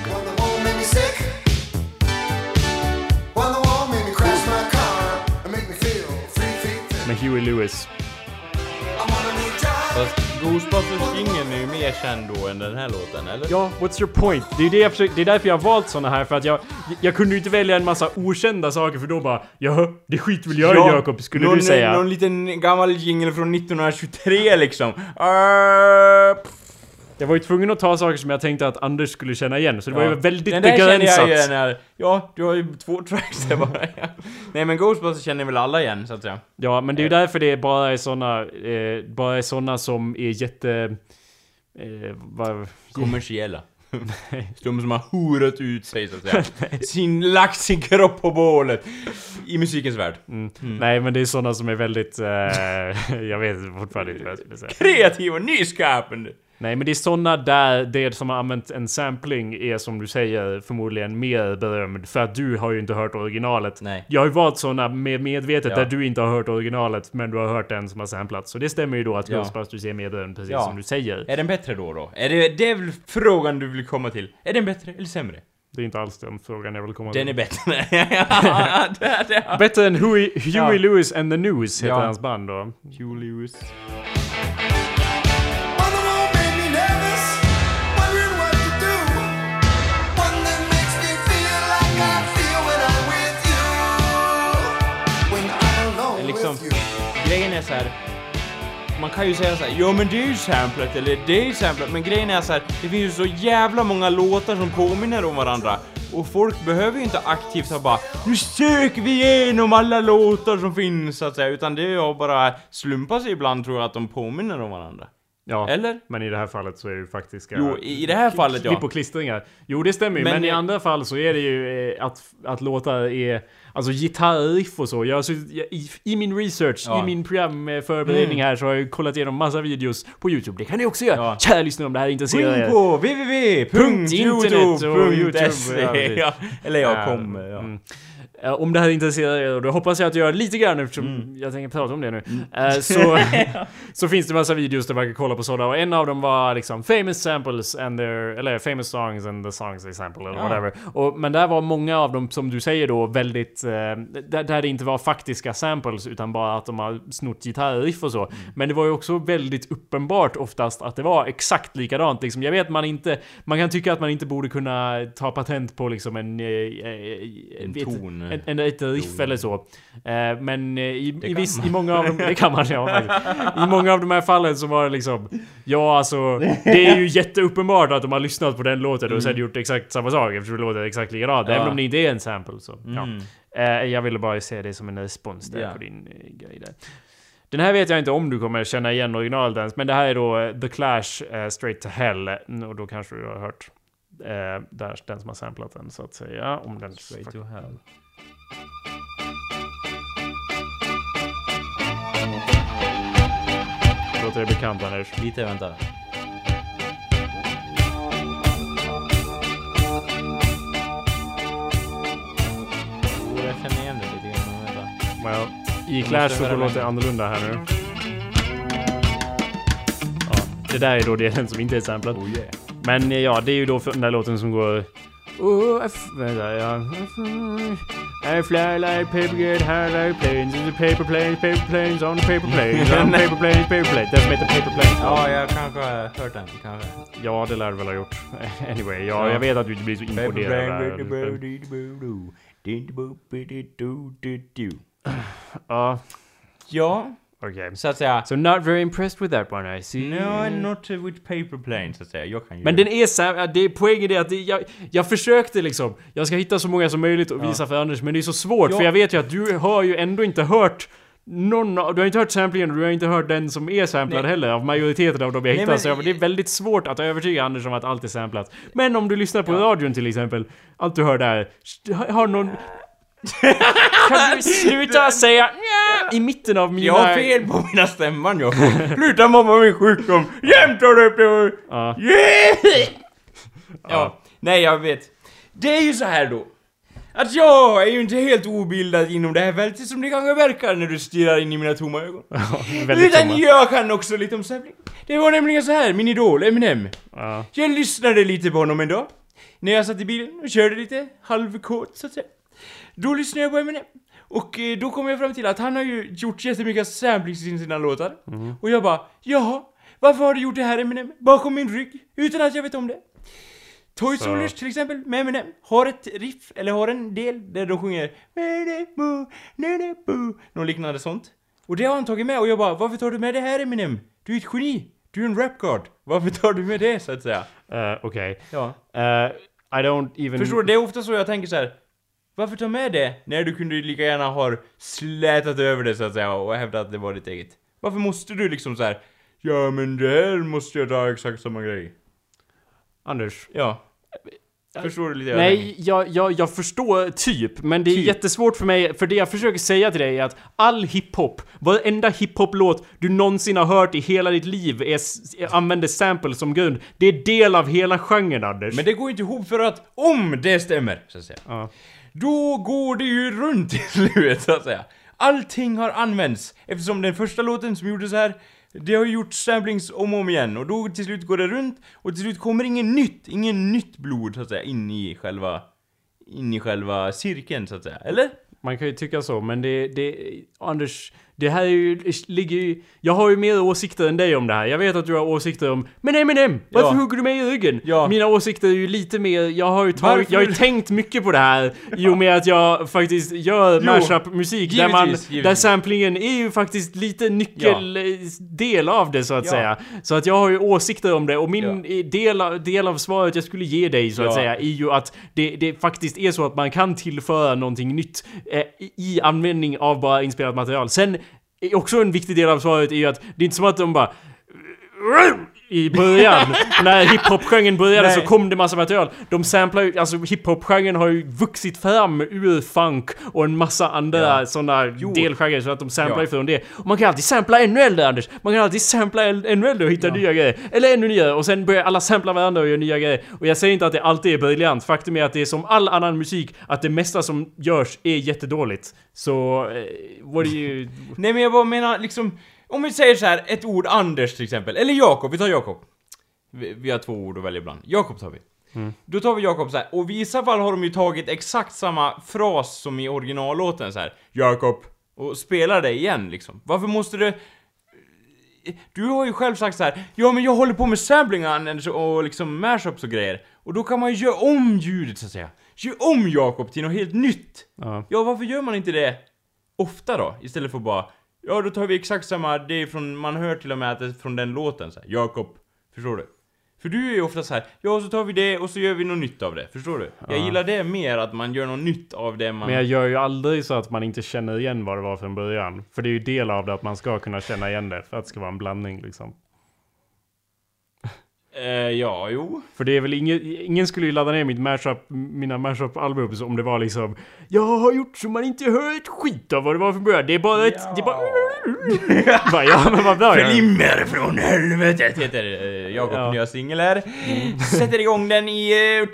Med Huey Lewis. Ghostbusters-jingeln är ju mer känd då än den här låten, eller? Ja, what's your point? Det är, det, jag försöker, det är därför jag har valt såna här, för att jag, jag kunde ju inte välja en massa okända saker för då bara Jaha, det skit väl jag i Jakob, skulle någon, du säga? Någon liten gammal jingle från 1923 liksom. Uh, Jag var ju tvungen att ta saker som jag tänkte att Anders skulle känna igen, så det var ju väldigt den där känner jag igen. här. Ja, du har ju två tracks där bara. Nej men Ghostbusters känner väl alla igen, så att säga. Ja, men det är ju därför det bara är såna, eh, bara är såna som är jätte... Eh, vad, Kommersiella. De som har horat ut sig så att säga. sin, lagt sin kropp på bålet. I musikens värld. Nej, men det är såna som är väldigt... Eh, jag vet fortfarande inte vad jag skulle säga. Kreativ och nyskapande. Nej, men det är såna där det som har använt en sampling är som du säger förmodligen mer berömd. För att du har ju inte hört originalet. Nej. Jag har ju valt såna med medvetet Ja. där du inte har hört originalet, men du har hört den som har samplats. Så det stämmer ju då att Ja. Ghostbusters är mer berömd, precis Ja. som du säger. Är den bättre då då? Är det, det är väl frågan du vill komma till? Är den bättre eller sämre? Det är inte alls den frågan jag vill komma Den till. är bättre. ja, det, det. Bättre än Huey, Huey. Lewis and the News heter hans band då. Hugh Lewis. Kan ju säga så här, ja men det är ju samplat eller det är ju samplat, men grejen är så här, det finns ju så jävla många låtar som påminner om varandra. Och folk behöver ju inte aktivt ha bara Nu söker vi igenom alla låtar som finns så att säga, utan det är ju bara slumpa sig ibland tror jag att de påminner om varandra. Ja. Eller? Men i det här fallet så är det ju faktiska... Jo, i i det här fallet ja. Klipp och klistringar. Jo, det stämmer ju. Men, Men- i andra fall så är det ju eh, att, att låtar är... Alltså gitarriff och så. Jag, suttit- jag, i, I min research, Ja. i min programförberedning här så har jag kollat igenom massa videos på YouTube. Det kan ni också göra. Ja. Kära lyssnare om det här intresserar Gå in er. på www.youtube.se ja, Eller ja, Ja, kom. Ja. mm. Eh, Om det här intresserar er, och det hoppas jag att jag gör lite grann eftersom Mm. jag tänker prata om det nu. Eh, så, så finns det massa videos där man kan kolla på sådana och en av dem var liksom famous samples and their, eller famous songs and the songs they sample eller Ja. whatever. Och, men där var många av dem som du säger då väldigt, eh, där, där det inte var faktiska samples utan bara att de har snott gitarriff och så. Mm. Men det var ju också väldigt uppenbart oftast att det var exakt likadant. Liksom, jag vet man inte, man kan tycka att man inte borde kunna ta patent på liksom en... eh, En ett- ton. En, en, ett riff eller så. Eh, men eh, i, i, viss, i många av dem, det kan man ja faktiskt. I många av de här fallen så var det liksom, ja alltså, det är ju jätteuppenbart att de har lyssnat på den låten och sen gjort exakt samma sak eftersom det låter exakt likadant. Ja. Även om det inte är en sample så. Ja. Mm. Eh, jag ville bara se det som en respons där Ja. på din grej där. Den här vet jag inte om du kommer känna igen originalet ens, men det här är då The Clash eh, Straight to Hell. Mm, Och då kanske du har hört eh, där, den som har samplat den så att säga. Om den Straight to hell. Låter det bekant Anders. Lite, vänta. Jo, jag känner igen det lite grann, men vänta. Well, I Clash så låter det annorlunda här nu. Ja, det där är då delen som inte är samplad. Oh yeah. Men eh, ja, det är ju då för den där låten som går... Oh, I f- vänta, ja. I fly like paper, get high like planes, in the paper planes, paper planes, on paper planes, on paper planes, paper planes. Den som heter Paper Planes. Ja, jag kanske har hört den, kanske. Ja, det lär du väl ha gjort. Anyway, ja, jag vet att du inte blir så imponerad. Ja, Ja, okej. så att säga. So not very impressed with that one I see. No, not with paper plane, så att säga. Jag kan ju... Men den är så här, det är poängen är att det, jag, jag försökte liksom, jag ska hitta så många som möjligt och visa för Anders, men det är så svårt Ja. för jag vet ju att du har ju ändå inte hört någon av, du har inte hört samplingen och du har inte hört den som är samplad Nej. heller av majoriteten av de jag hittar. Så det är väldigt svårt att övertyga Anders om att allt är samplat. Men om du lyssnar på Ja. radion till exempel, allt du hör där, har- har någon... kan du sluta säga nja i mitten av mina... Jag har fel på mina stämman jag. Sluta mobba min sjukdom. Jämt har du på... Ja. Ja, nej jag vet. Det är ju så här då. Att jag är ju inte helt obildad inom det här fältet som det kanske verkar när du stirrar in i mina tomma ögon. väldigt Utan tomma. jag kan också lite om sampling. Det var nämligen så här, min idol Eminem. Ja. Jag lyssnade lite på honom en dag. När jag satt i bilen och körde lite halvkåt så att säga. Då lyssnade jag på Eminem. Och eh, då kom jag fram till att han har ju gjort jättemycket samplings i sina låtar. Och jag bara, jaha, varför har du gjort det här Eminem? Bakom min rygg, utan att jag vet om det. Toy Soldiers till exempel, med Eminem, har ett riff, eller har en del där de sjunger Något liknande sånt. Och det har han tagit med och jag bara, varför tar du med det här Eminem? Du är ett geni! Du är en rapgard! Varför tar du med det så att säga? Eh, Okej. Ja. Eh, I don't even... Förstår du? Det är ofta så jag tänker så här. Varför ta med det när du kunde lika gärna ha slätat över det så att säga och hävdat att det var ditt eget? Varför måste du liksom så här? Ja men det här måste jag ta exakt samma grej. Anders. Ja. Förstår du lite Nej, jag, jag, jag förstår typ, men det är Typ. jättesvårt för mig, för det jag försöker säga till dig är att all hiphop, varenda hiphop-låt du någonsin har hört i hela ditt liv är, använder sample som grund. Det är del av hela genren, Anders. Men det går inte ihop för att om det stämmer, så att säga. Ja. Då går det ju runt i slutet, så att säga. Allting har använts, eftersom den första låten som gjordes här, det har gjort samplings om och om igen, och då till slut går det runt, och till slut kommer ingen nytt, ingen nytt blod, så att säga, in i själva, in i själva cirkeln, så att säga. Eller? Man kan ju tycka så, men det, det... Anders, det här är ju, ligger ju... Jag har ju mer åsikter än dig om det här. Jag vet att du har åsikter om... Men Eminem! Varför Ja. hugger du mig i ryggen? Ja. Mina åsikter är ju lite mer... Jag har ju tagit... Jag har ju tänkt mycket på det här i och med att jag faktiskt gör mashup-musik där man... givetvis, Där samplingen är ju faktiskt lite nyckeldel av det så att Ja. säga. Så att jag har ju åsikter om det och min Ja. eh, del, av, del av svaret jag skulle ge dig så att Ja. säga är ju att det, det faktiskt är så att man kan tillföra någonting nytt eh, i- användning av bara inspelat material. Sen, också en viktig del av svaret är ju att det är inte som att de bara i början. när hiphop-genren började så Nej. kom det massa material. De samplar ju, alltså hiphop-genren har ju vuxit fram ur funk och en massa andra Ja. sådana delgenrer så att de samplar Ja. ifrån det. Och man kan alltid sampla ännu äldre Anders. Man kan alltid sampla ännu äldre och hitta nya grejer. Eller ännu nyare och sen börjar alla sampla varandra och göra nya grejer. Och jag säger inte att det alltid är briljant. Faktum är att det är som all annan musik, att det mesta som görs är jättedåligt. Så, eh, what do you... Nej men jag bara menar liksom, om vi säger så här ett ord Anders till exempel, eller Jakob, vi tar Jakob. Vi, vi har två ord att välja ibland. Jakob tar vi. Då tar vi Jakob så här. och i vissa fall har de ju tagit exakt samma fras som i originallåten så här. Jakob. Och spelar det igen liksom. Varför måste du... Du har ju själv sagt så här. ja men jag håller på med sampling och liksom mashups och grejer. Och då kan man ju göra om ljudet så att säga. Gör om Jakob till något helt nytt. Ja. Ja, varför gör man inte det ofta då? Istället för bara, ja då tar vi exakt samma, det är från, man hör till och med att det är från den låten så här, Jakob. Förstår du? För du är ju ofta så här, ja så tar vi det och så gör vi något nytt av det, förstår du? Jag gillar det mer, att man gör något nytt av det man... Men jag gör ju aldrig så att man inte känner igen vad det var från början. För det är ju del av det att man ska kunna känna igen det för att det ska vara en blandning liksom. Eh, ja, jo. För det är väl ingen, ingen skulle ju ladda ner mitt mashup, mina mashup-album om det var liksom Jag har gjort så man inte hör ett skit av vad det var från början. Det är bara ett... Det är bara... bara ja, men vad bra. Flimmer från helvetet heter eh, Jakobs Ja. nya singel här. Sätter igång den i... eh,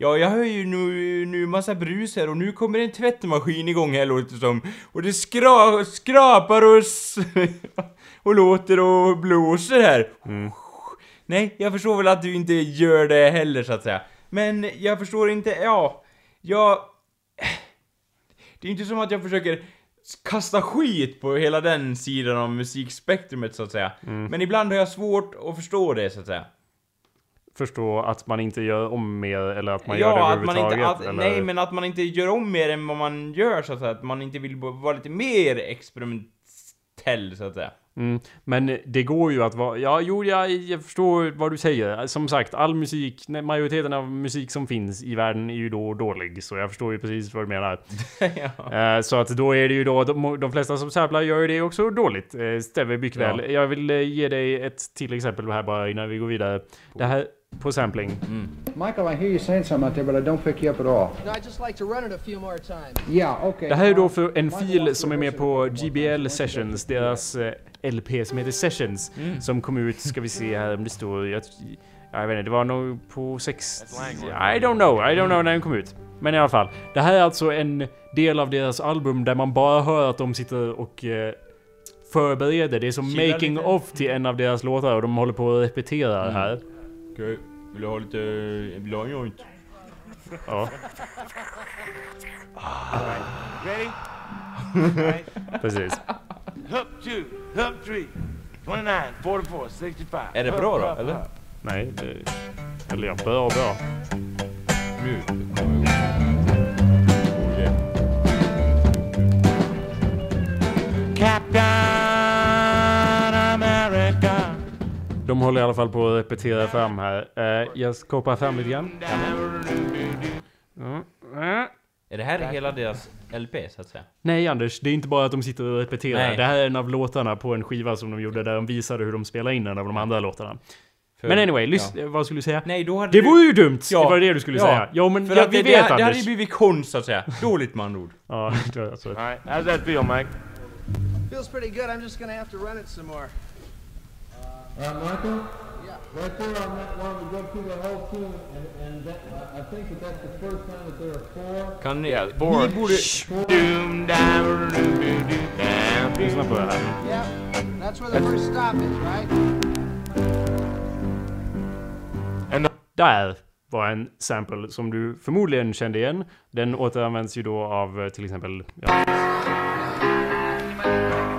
Ja, jag hör ju nu, nu massa brus här och nu kommer en tvättmaskin igång här låter det som. Och det skra, skrapar och, och låter och blåser här. Nej, jag förstår väl att du inte gör det heller så att säga. Men jag förstår inte, ja, jag... Det är inte som att jag försöker kasta skit på hela den sidan av musikspektrumet så att säga. Men ibland har jag svårt att förstå det så att säga. Förstå att man inte gör om mer eller att man gör det ja, att man inte, överhuvudtaget. att, nej men att man inte gör om mer än vad man gör så att säga. Att man inte vill vara lite mer experimentell så att säga. Mm, men det går ju att vara... Ja, jo, jag, jag förstår vad du säger. Som sagt, all musik, majoriteten av musik som finns i världen är ju då dålig. Så jag förstår ju precis vad du menar. ja. Eh, så att då är det ju då, de, de flesta som samplar gör ju det också dåligt. Uh, stämmer mycket Ja. väl. Jag vill eh, ge dig ett till exempel här bara innan vi går vidare. Det här på sampling. Michael, I hear you saying something out there, but I don't pick you up at all. No, I'd just like to run it a few more times. Yeah, okay. Det här är då för en fil som är med på GBL. Sessions, deras eh, LP som heter Sessions. Som kom ut, ska vi se här om det står... Jag, jag vet inte, det var nog på sex... I don't know, I don't know när den kom ut. Men i alla fall. Det här är alltså en del av deras album där man bara hör att de sitter och eh, förbereder. Det är som Chillar making lite. of till en av deras låtar och de håller på att repetera det här. Okej, vill du ha lite... Vill du ha en joint? Ja, Ready? precis. Hook two, hook three, 29, 44, 65. Är det bra då, eller? Nej, det, eller ja, bra, bra. Captain De håller i alla fall på att repetera fram här. Eh, jag ska hoppa fram lite grann. Mm. Mm. Är det här hela deras LP så att säga? Nej Anders, det är inte bara att de sitter och repeterar. Nej. Det här är en av låtarna på en skiva som de gjorde där de visade hur de spelar in en av de andra låtarna. För- Men anyway, lys- ja. vad skulle du säga? Nej, då hade Det du- vore ju dumt! Ja. Det var det du skulle Ja. säga. Jo men För ja, vi det, vet det, det Anders. hade ju blivit konst så att säga. Dåligt med andra ord. Ja, det är alltså. All right, how's that feel, Mike? Feels pretty good. I'm just gonna have to run it some more. Uh, Michael? Yeah. Right there on that one, we go through the whole tune, and, and that, I I think that that's the first time that there are four. Kan ni... Yeah, four. Ni borde... Lyssna på det här. Yeah, that's where the first stop is, right? Där var en sample som du förmodligen kände igen. Den återanvänds ju då av eh, till exempel... Ja.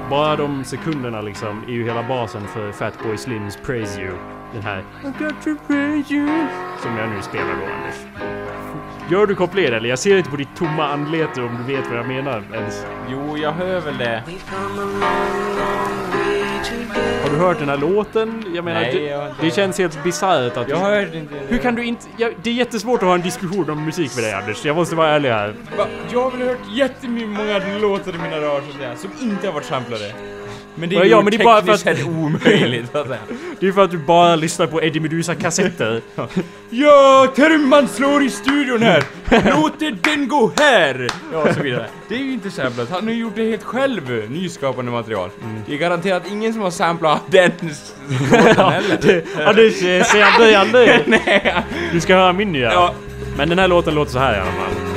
Bara de sekunderna liksom är ju hela basen för Fatboy Slims Praise You. Den här I got to praise you Som jag nu spelar då Anders. Gör du kopplingen eller? Jag ser inte på ditt tomma anlete om du vet vad jag menar ens. Jo, jag hör väl det. Har du hört den här låten? Jag menar, Nej, det, jag har inte det känns helt bisarrt att Jag du... hörde inte... Hur kan du inte... Ja, det är jättesvårt att ha en diskussion om musik med dig Anders. Jag måste vara ärlig här. Va? Jag har väl hört jättemånga låtar i mina dagar som inte har varit samplade. Men det Ja, är ju ja, men det är bara för att- sett omöjligt så att säga. Det är för att du bara lyssnar på Eddie Meduza-kassetter. Ja, trumman slår i studion här! Låt den gå här! Ja, och så vidare. Det är ju inte samplat. Han har ju gjort det helt själv, nyskapande material. Det är garanterat ingen som har samplat den låten heller. Eh, säg han dig aldrig. Du ska höra min nya. Ja. Men den här låten låter så här i alla fall.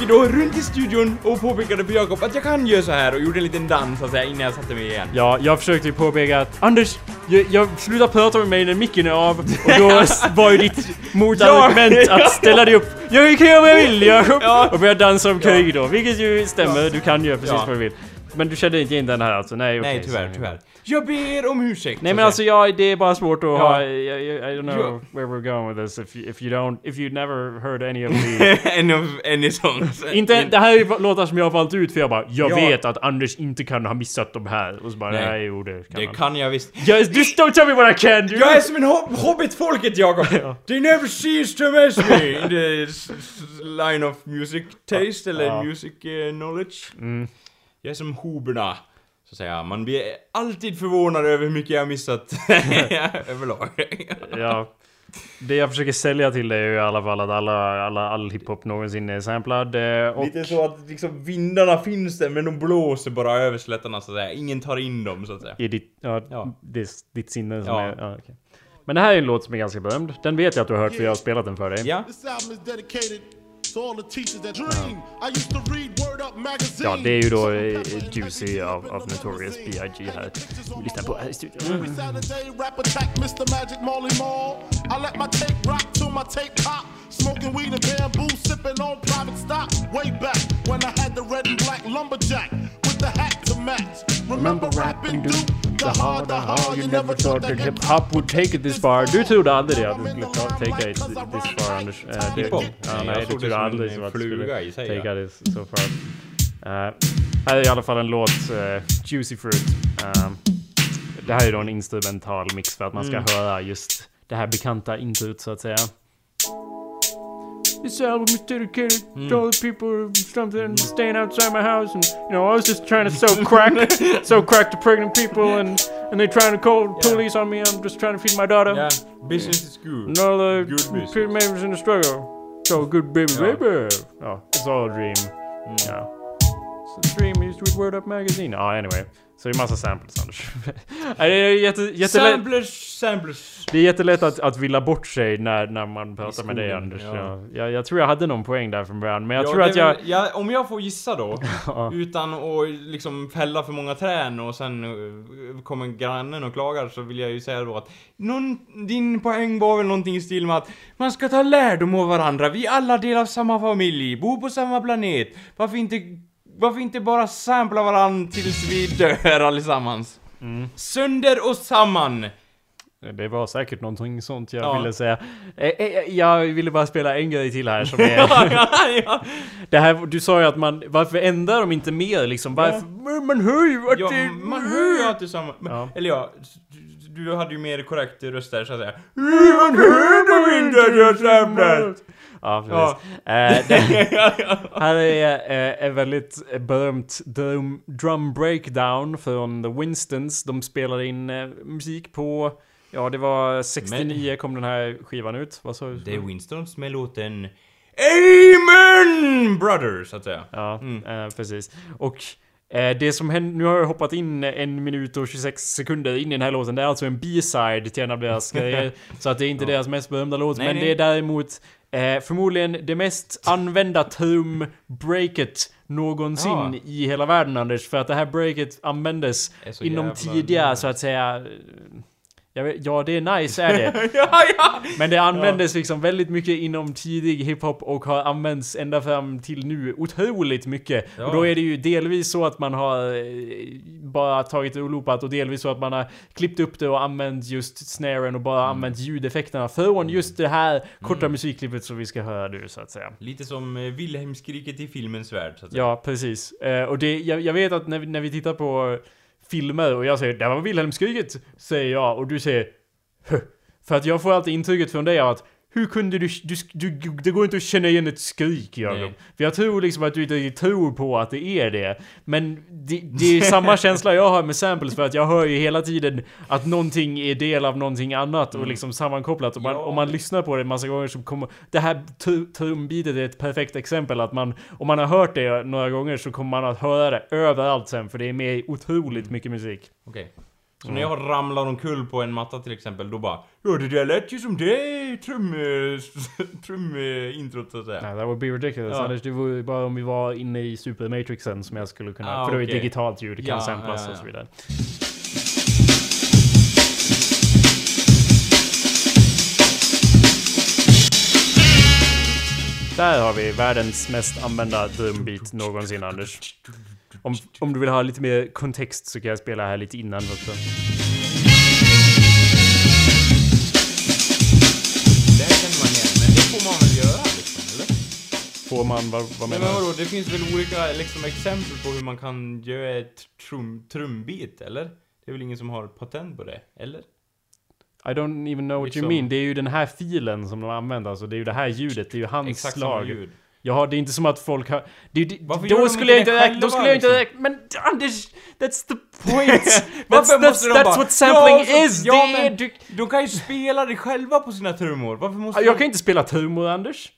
Gick då runt i studion och påpekade för Jakob att jag kan göra så här och gjorde en liten dans så att säga innan jag satte mig igen. Ja, jag försökte ju påpeka att Anders, jag, jag slutar prata med mig när micken är av och då var ju ditt motargument att ställa dig upp. Jag kan göra vad jag vill, Jakob! Ja. Och börja dansa omkring då, vilket ju stämmer, du kan göra precis Ja. vad du vill. Men du kände inte igen den här alltså? Nej, okej. Nej, tyvärr, så- tyvärr. Jag ber om ursäkt. Nej men alltså ja, det är bara svårt att Ja. ha, I, I, I don't know Ja. where we're going with this if you, if you don't, if you never heard any of the... Any of any songs. inte, det här är låtar som jag har valt ut för jag bara, jag Ja. vet att Anders inte kan ha missat de här. Och så bara, Nej. nej, jo det kan Det han. kan jag visst. Just, just don't tell me what I can do! Jag är som en hob hobbitfolket Jakob! They never cease to amaze me in the line of music taste eller Ja. music eh, knowledge. Mm. Jag är som hoberna. Så att säga. Man blir alltid förvånad över hur mycket jag har missat överlag. Ja. Det jag försöker sälja till dig är ju i alla fall att alla, alla, all hiphop någonsin är samplad. eh, Och Lite så att liksom vindarna finns där men de blåser bara över slätterna så att säga. Ingen tar in dem så att säga. i ditt, ja, Ja. Det, ditt sinne som Ja. är... Ja, okej. Men det här är en låt som är ganska berömd. Den vet jag att du har hört för jag har spelat den för dig. Ja. This album is dedicated to all the teachers that dream. I used to read Word Up magazine. Ja, det är ju då eh, Juicy av, av Notorious B.I.G. här. Vi lyssnar på här i studion. Every Saturday, rap attack, Mr. Magic Molly Mall. I let my tape rock till my tape pop. Smoking weed and bamboo, sipping on private stock. Way back when I had the red and black lumberjack with the hat to match. Remember rapping Duke? The hard, the hard, you never thought that hip hop. Would take it this far. Du trodde aldrig det, att du skulle ta, take it this far, Anders. Det- Hiphop? Ja, Nej, du trodde aldrig att fluga skulle take it so far. Eh, här är i alla fall en låt, eh, Juicy Fruit. Eh, det här är då en instrumental mix för att man ska höra just det här bekanta introt så att säga. This album is dedicated to all the people who something staying outside my house and you know I was just trying to sell crack, sell crack to pregnant people and and they trying to call police on me. I'm just trying to feed my daughter. Ja, business is good. And all the Good members in the struggle. So good baby Ja. baby. Oh, it's all a dream. Yeah. Dream used with Word Up Magazine. Ja, anyway. Så det är massa samples Anders. Det är jätte, jättelätt. Samplers, samplers. Det är jättelätt att, att villa bort sig när, när man pratar med dig Anders. ja. Ja. Jag, jag tror jag hade någon poäng där från början, men jag Ja, tror att jag... väl- ja, om jag får gissa då, utan att liksom fälla för många trän och sen eh, kommer grannen och klagar så vill jag ju säga då att någon, din poäng var väl någonting i stil med att man ska ta lärdom av varandra, vi är alla del av samma familj, bor på samma planet, varför inte, varför inte bara sampla varandra tills vi dör allesammans? Mm. Sönder och samman! Det var säkert någonting sånt jag Ja. ville säga. Eh, eh, Jag ville bara spela en grej till här som är... ja, ja. Det här, du sa ju att man, varför ändrar de inte mer liksom? Varför, Man hör ju att det... man hör ju alltid samma... men- Ja. Eller ja, du, hade ju mer korrekt röst där så att säga. Man hör dem inte att jag samlat! Ja, Ja. precis. Eh, det, här är eh, en väldigt berömt drum, drum breakdown från The Winstons. De spelade in eh, musik på... Ja, det var 69 kom den här skivan ut. Vad sa du? Det är Winstons med låten Amen Brothers, så att säga. Ja, Mm. eh, precis. Och eh, det som händer, nu har jag hoppat in en minut och 26 sekunder in i den här låten. Det är alltså en B-side till en av deras grejer. Så att det är inte deras mest berömda låt. Nej, men nej. det är däremot eh, förmodligen det mest använda trum-breaket någonsin Ja. i hela världen Anders. För att det här breaket användes inom tidiga så att säga vet, ja, det är nice är det. ja, ja! Men det användes liksom väldigt mycket inom tidig hiphop och har använts ända fram till nu otroligt mycket. Ja. Och då är det ju delvis så att man har eh, bara tagit det och loopat och delvis så att man har klippt upp det och använt just snaren och bara använt ljudeffekterna från just det här korta musikklippet som vi ska höra nu så att säga. Lite som eh, Wilhelmskriket i filmens värld, så att säga. Ja, precis. Eh, och det, jag, jag vet att när vi, när vi tittar på filmer och jag säger det var Wilhelmskriget, säger jag och du säger "Huh." För att jag får alltid intrycket från dig av att hur kunde du, du, du, det går inte att känna igen ett skrik Jakob. För jag tror liksom att du inte tror på att det är det. Men det, det är samma känsla jag har med samples för att jag hör ju hela tiden att någonting är del av någonting annat och liksom sammankopplat. Och man, Mm. Ja. om man lyssnar på det en massa gånger så kommer... Det här tr- trumbeatet är ett perfekt exempel att man... Om man har hört det några gånger så kommer man att höra det överallt sen för det är med i otroligt mycket musik. Okej. Så när jag ramlar omkull på en matta till exempel, då bara Ja det där lät ju som det trum... Trum-introt så att säga. Nej, that would be ridiculous. Ja. Annars det vore bara om vi var inne i Super Matrixen som jag skulle kunna... Ah, för då är okej. digitalt ljud, kan Ja, samplas ja, ja. och så vidare. Där har vi världens mest använda drumbeat någonsin Anders. Om, om du vill ha lite mer kontext så kan jag spela här lite innan också. Det känner man igen, men det får man väl göra liksom, eller? Får man, vad, vad Men menar du? vadå, det finns väl olika liksom, exempel på hur man kan göra ett trum, trumbit, eller? Det är väl ingen som har patent på det, eller? I don't even know what you Liksom- mean. Det är ju den här filen som de använder, alltså det är ju det här ljudet, det är ju hans Exakt samma slag. Ljud. Ja, det är inte som att folk har... Det, det, då skulle jag inte räkna... Då själva, skulle jag inte liksom? Men Anders! That's the point! that's Varför that's, måste de that's bara, what sampling "Ja, is! Ja, det är... Du, de kan ju spela det själva på sina trummor. Varför måste jag de... kan inte spela trummor, Anders.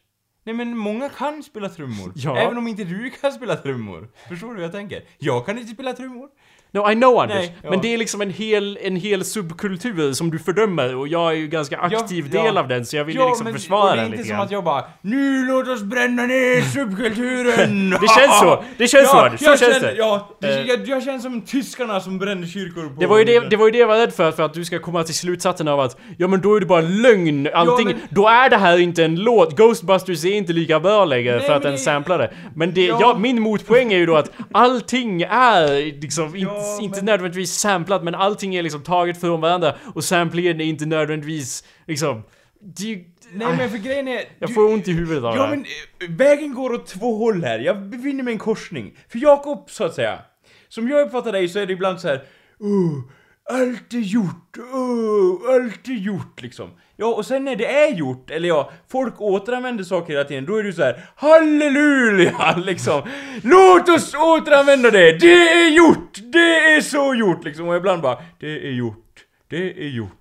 Nej men många kan spela trummor. Ja. Även om inte du kan spela trummor. Förstår du vad jag tänker? Jag kan inte spela trummor. No, I know Anders. Nej, ja. Men det är liksom en hel, en hel subkultur som du fördömer och jag är ju ganska aktiv Ja, del ja. av den så jag vill Ja, liksom men- försvara och det är den inte lite som grann. att jag bara Nu låt oss bränna ner subkulturen! Det känns så. Det känns så, Anders. Så känns känner, det. Ja, det, Eh. jag, jag känner som tyskarna som brände kyrkor på... Det var, ju det, det var ju det jag var rädd för, för att du ska komma till slutsatsen av att Ja men då är det bara lögn, allting, men- då är det här inte en låt, Ghostbusters är inte lika bra längre Nej, för att den samplar det Men det, Ja. min motpoäng är ju då att allting är liksom Ja, inte, inte men- nödvändigtvis samplat men allting är liksom taget från varandra och samplingen är inte nödvändigtvis liksom det, ju- Nej men för grejen är... Jag du- får ont i huvudet av det Ja här. men eh, vägen går åt två håll här. Jag befinner mig i en korsning. För Jakob, så att säga. Som jag uppfattar dig så är det ibland så här. Oh, allt är gjort, oh, allt är gjort liksom. Ja, och sen när det är gjort, eller ja, folk återanvänder saker hela tiden, då är du så här halleluja liksom. Låt oss återanvända det, det är gjort, det är så gjort liksom. Och ibland bara, det är gjort, det är gjort.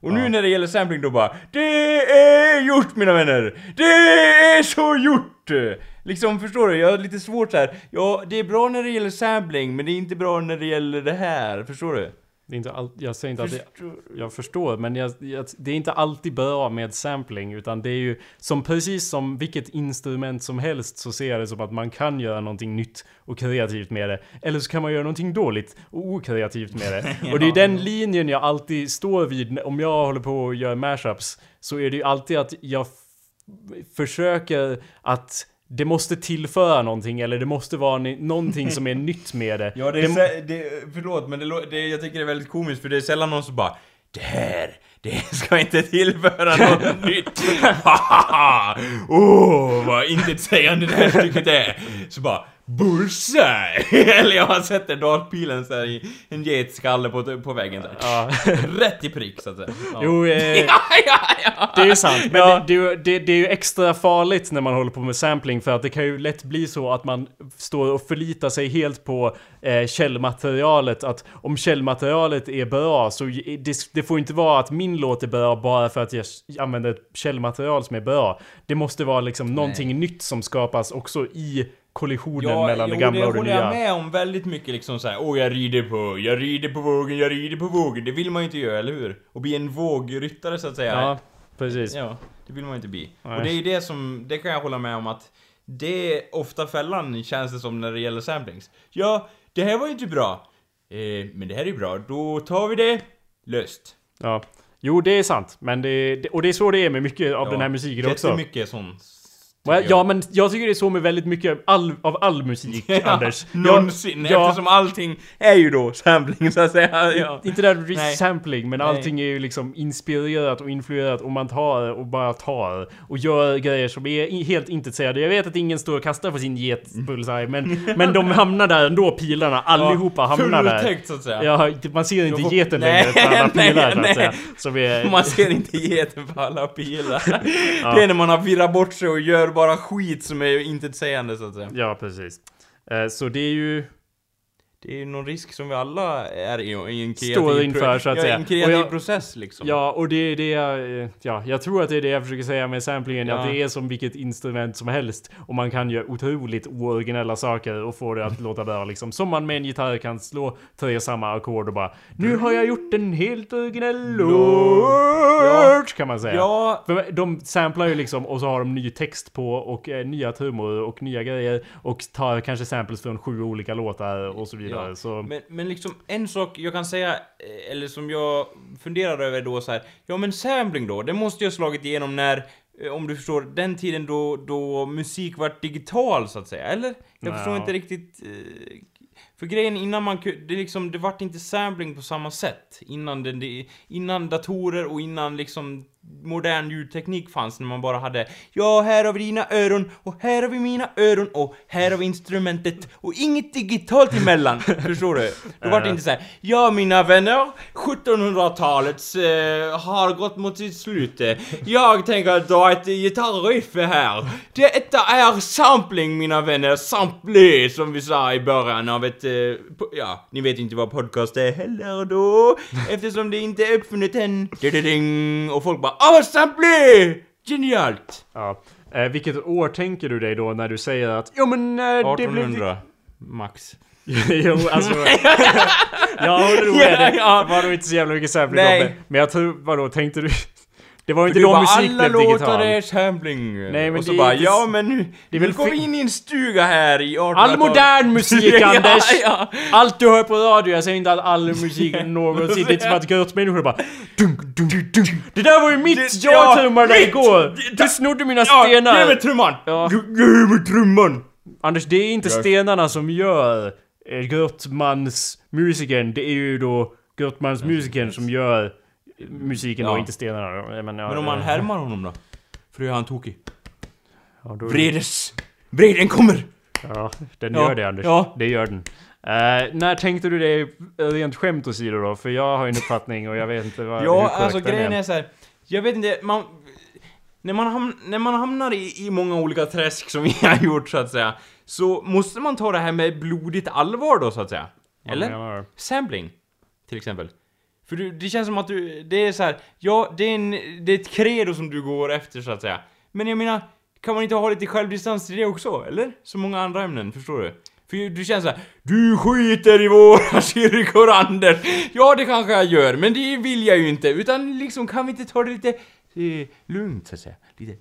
Och nu när det gäller sampling då bara Det är gjort mina vänner! Det är så gjort! Liksom förstår du? Jag har lite svårt så här. Ja, det är bra när det gäller sampling men det är inte bra när det gäller det här, förstår du? Det är inte all, jag säger inte att det, Förstår- jag förstår, men jag, jag, det är inte alltid bra med sampling, utan det är ju som precis som vilket instrument som helst så ser jag det som att man kan göra någonting nytt och kreativt med det. Eller så kan man göra någonting dåligt och okreativt med det. Och det är den linjen jag alltid står vid om jag håller på och gör mashups. Så är det ju alltid att jag försöker att det måste tillföra någonting eller det måste vara någonting som är nytt med det. Ja, det det är, sä- det, förlåt men det, det, jag tycker det är väldigt komiskt för det är sällan någon som bara Det här, det ska inte tillföra något nytt. Åh, oh, vad intetsägande det här stycket är. Så bara Bullseye! Eller jag den dartpilen så här i en getskalle på, på väggen där. Ja. Rätt i prick så att säga. Ja. Jo, eh, ja, ja, ja. Det är ju sant, men det, det, det, det är ju extra farligt när man håller på med sampling för att det kan ju lätt bli så att man står och förlitar sig helt på eh, källmaterialet. Att om källmaterialet är bra så det, får inte vara att min låt är bra bara för att jag använder ett källmaterial som är bra. Det måste vara liksom någonting nytt som skapas också i kollisionen mellan det gamla det och det håller nya. jag med om väldigt mycket liksom såhär, åh jag rider på, jag rider på vågen, jag rider på vågen. Det vill man ju inte göra, eller hur? Och bli en vågryttare så att säga. Ja, precis. Ja, det vill man ju inte bli. Nej. Och det är ju det som, det kan jag hålla med om att det är ofta fällan känns det som när det gäller samplings. Ja, det här var ju inte bra. Eh, men det här är ju bra, då tar vi det löst. Ja. Jo, det är sant. Men det, det, och det är så det är med mycket av Ja, den här musiken också. Jättemycket sånt. Ja, tycker ja, jag. men jag tycker det är så med väldigt mycket all, av all musik, Anders. Jag- Någonsin, ja, eftersom allting är ju då sampling så att säga. Ja. Inte där Nej. sampling, men Nej. allting är ju liksom inspirerat och influerat och man tar och bara tar och gör grejer som är helt intetsägande. Jag vet att ingen står och kastar på sin getbullseye, men, men de hamnar där ändå, pilarna. Allihopa hamnar där. Fulltäckt så att säga. Ja, man ser inte Jag får- geten längre på alla pilar så att säga. Som är... Man ser inte geten på alla pilar. Det är när man har virrat bort sig och gör bara skit som är intetsägande så att säga. Ja, precis. Eh, så det är ju... Det är ju någon risk som vi alla är i, en kreativ, Står inför, så att ja, säga. en kreativ jag- process liksom. Ja, och det är det jag... Ja, jag tror att det är det jag försöker säga med samplingen. Ja. Att det är som vilket instrument som helst. Och man kan göra otroligt ooriginella saker och få det att låta bra liksom. Som man med en gitarr kan slå tre samma ackord och bara Nu har jag gjort en helt originell låt! Kan man säga. Ja, För de samplar ju liksom och så har de ny text på och eh, nya trummor och nya grejer. Och tar kanske samples från sju olika låtar och så vidare. Ja, Så... Men, men liksom en sak jag kan säga, eh, eller som jag funderar över då så här. Ja men sampling då, det måste ju ha slagit igenom när, eh, om du förstår, den tiden då, då musik var digital så att säga, eller? Jag förstår Ja. inte riktigt... Eh, för grejen innan man det liksom, det vart inte sampling på samma sätt. Innan, det, innan datorer och innan liksom modern ljudteknik fanns när man bara hade Ja, här har vi dina öron och här har vi mina öron och här har vi instrumentet och inget digitalt emellan. Förstår du? Då var det inte så här. Ja, mina vänner, 1700-talet eh, har gått mot sitt slut. Jag tänker dra ett gitarriff här. Detta är sampling, mina vänner. Sample, som vi sa i början av ett... Eh, ja, ni vet inte vad podcast är heller då. Eftersom det inte är uppfunnet än. Och folk bara Åh, sample! Genialt! Ja. Eh, vilket år tänker du dig då när du säger att Jo men eh, det blev... 1800 max. jo alltså... jag håller nog med dig. Ja, ja. Det var nog inte så jävla mycket det. Men jag tror, vadå, tänkte du... Det var ju inte då bara, musik alla blev låtar digital. är sampling. Nej, men och så det är bara, inte- ja men nu, det är nu väl går vi in i en stuga här i 1800-talet. All modern musik Ja, Anders! ja. Allt du hör på radio, jag säger inte att all musik någonsin, det är inte som att götmänniskor bara dunk, dunk, dunk. Det där var ju mitt jag ja, trummade igår! Du snodde mina Ja, ge stenar! mig trumman! Ja. Ge ge mig trumman! Anders, det är inte Jag- stenarna som gör eh, Grottmans musikern, det är ju då Grottmans musikern som gör musiken Ja. och inte stenarna. Men, ja, Men om man eh, härmar honom då? För då är han tokig. ja, då, Vredes! Vreden kommer! Ja, den gör det Anders. ja. Det gör den. Eh, när tänkte du det rent skämt åsido då? För jag har ju en uppfattning och jag vet inte vad, Ja, alltså grejen är så här. Jag vet inte, man... När man, ham, när man hamnar i, i många olika träsk som vi har gjort så att säga, så måste man ta det här med blodigt allvar då så att säga. Eller? Sampling, till exempel. För du, det känns som att du, det är så här, ja, det är, en, det är ett credo som du går efter så att säga. Men jag menar, kan man inte ha lite självdistans till det också, eller? Som många andra ämnen, förstår du? För du känns såhär, du skiter i våra kyrkor Anders! Ja, det kanske jag gör, men det vill jag ju inte. Utan liksom, kan vi inte ta det lite eh, lugnt så att säga? Lite...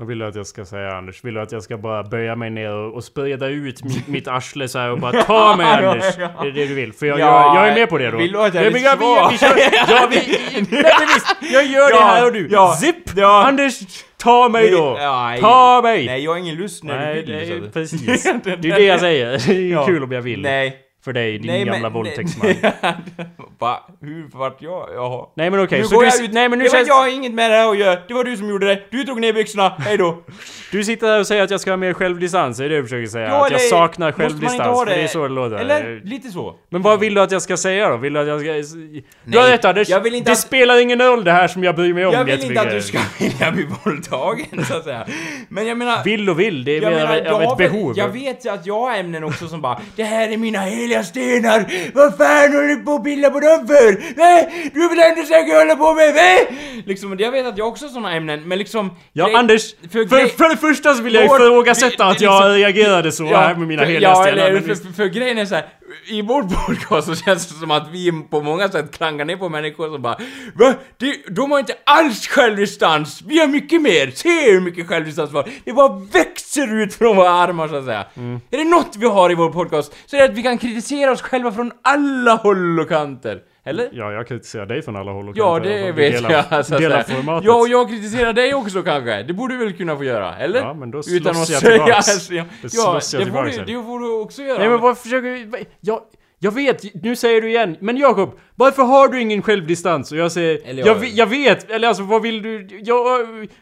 Vad vill du att jag ska säga Anders? Vill du att jag ska bara böja mig ner och, och sprida ut mitt, mitt arsle så här och bara ta mig Anders? Är det det du vill? För jag, Ja, jag, jag är med på det då. vill du att jag är Nej, lite vi, vi, kör, ja, vi, nej, men visst, jag gör det Ja, här och du. ja, Zipp! ja. Anders, ta mig då! Ja, ta mig! Nej, jag har ingen lust när Nej, du vill. det att- precis. Det är det jag säger. Det är Ja. kul om jag vill. Nej. För dig, din Nej, gamla men- våldtäktsman. Va? Hur vart jag? Jaha. Nej men okej, nu så går du, jag ut. nej men nu det var känns... jag har inget med det här att göra. Det var du som gjorde det. Du drog ner byxorna. Hej då. Du sitter här och säger att jag ska ha mer självdistans, är det du försöker säga? Ja, att jag saknar självdistans, för det är så det låter. Eller? Lite så. Men vad vill du att jag ska säga då? Vill du att jag ska... Du Nej, har rätt Anders! jag vill inte det att- spelar ingen roll det här som jag bryr mig om Jag vill inte att du ska vilja bli våldtagen, så att säga. Men jag menar... Vill och vill, det är mer av ett behov. jag vet ju att jag har ämnen också som bara Det här är mina heliga stenar! Vad fan håller du på att pilla på dem för? Nej! Du vill ändå säkert hålla på med mig! Liksom, jag vet att jag också har såna ämnen, men liksom... Ja, grej- Anders! För, grej- för, det första så vill jag ifrågasätta att jag liksom- reagerade så här med mina för- heliga ja, stenar. eller, för, för, för grejen är så här. i vår podcast så känns det som att vi på många sätt klankar ner på människor som bara Va? Det, de har inte alls självdistans! Vi har mycket mer! Se hur mycket självdistans vi har! Det bara växer ut från våra armar så att säga. Mm. Är det något vi har i vår podcast så är det att vi kan kritisera oss själva från alla håll och kanter. Eller? Ja, jag kritiserar dig från alla håll och Ja, kanter alla det. Vi vet delar- jag. Så att Delar formatet. Ja, och jag kritiserar dig också kanske. Det borde du väl kunna få göra, eller? Ja, men då Utan slåss att jag säga... tillbaks. ja, Då ja, slåss jag det här. det får du också göra. Nej men vad försöker du... Jag, jag vet, nu säger du igen. Men Jakob, varför har du ingen självdistans? Och jag säger... Eller jag, jag- vi- jag vet, eller alltså vad vill du... Jag,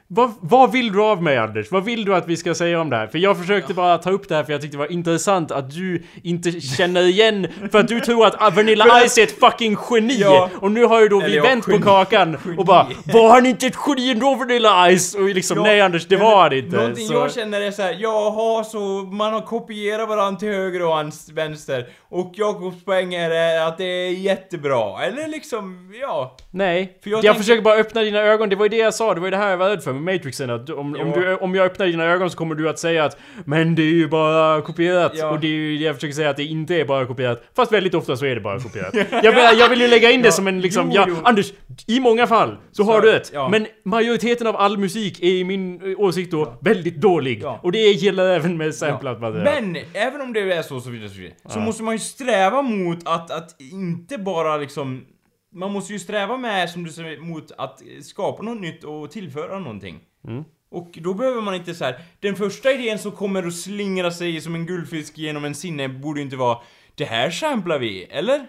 vad, vad vill du av mig Anders? Vad vill du att vi ska säga om det här? För jag försökte bara ta upp det här för jag tyckte det var intressant att du inte känner igen... För att du tror att ah, Vanilla Ice är ett fucking geni! Ja. Och nu har ju då vi Eller ja, vänt geni. på kakan och bara Var han inte ett geni ändå Vanilla Ice? Och liksom Ja, nej Anders, det men var det inte. Någonting Så- jag känner är såhär, jaha så man har kopierat varandra till höger och vänster och Jakobs poäng är att det är jättebra, eller liksom, ja. Nej, För jag, jag tänkte- försöker bara öppna dina ögon, det var ju det jag sa, det var ju det här jag var rädd för med Matrixen att om, om, Ja. du, om jag öppnar dina ögon så kommer du att säga att Men det är ju bara kopierat, Ja. och det är ju det jag försöker säga att det inte är bara kopierat Fast väldigt ofta så är det bara kopierat Jag vill, jag vill ju lägga in det som en liksom, jo, ja, jo. Anders, i många fall så, Så, har du rätt ja. Men majoriteten av all musik är i min eh, åsikt då väldigt dålig Ja. Och det gäller även med samplat material Men, även om det är så, så vidare, så, vidare, så måste man ju sträva mot att, att inte bara liksom... Man måste ju sträva med, som du säger, mot att skapa något nytt och tillföra någonting. Mm. Och då behöver man inte så här. den första idén som kommer att slingra sig som en guldfisk genom en sinne borde ju inte vara Det här samplar vi, eller?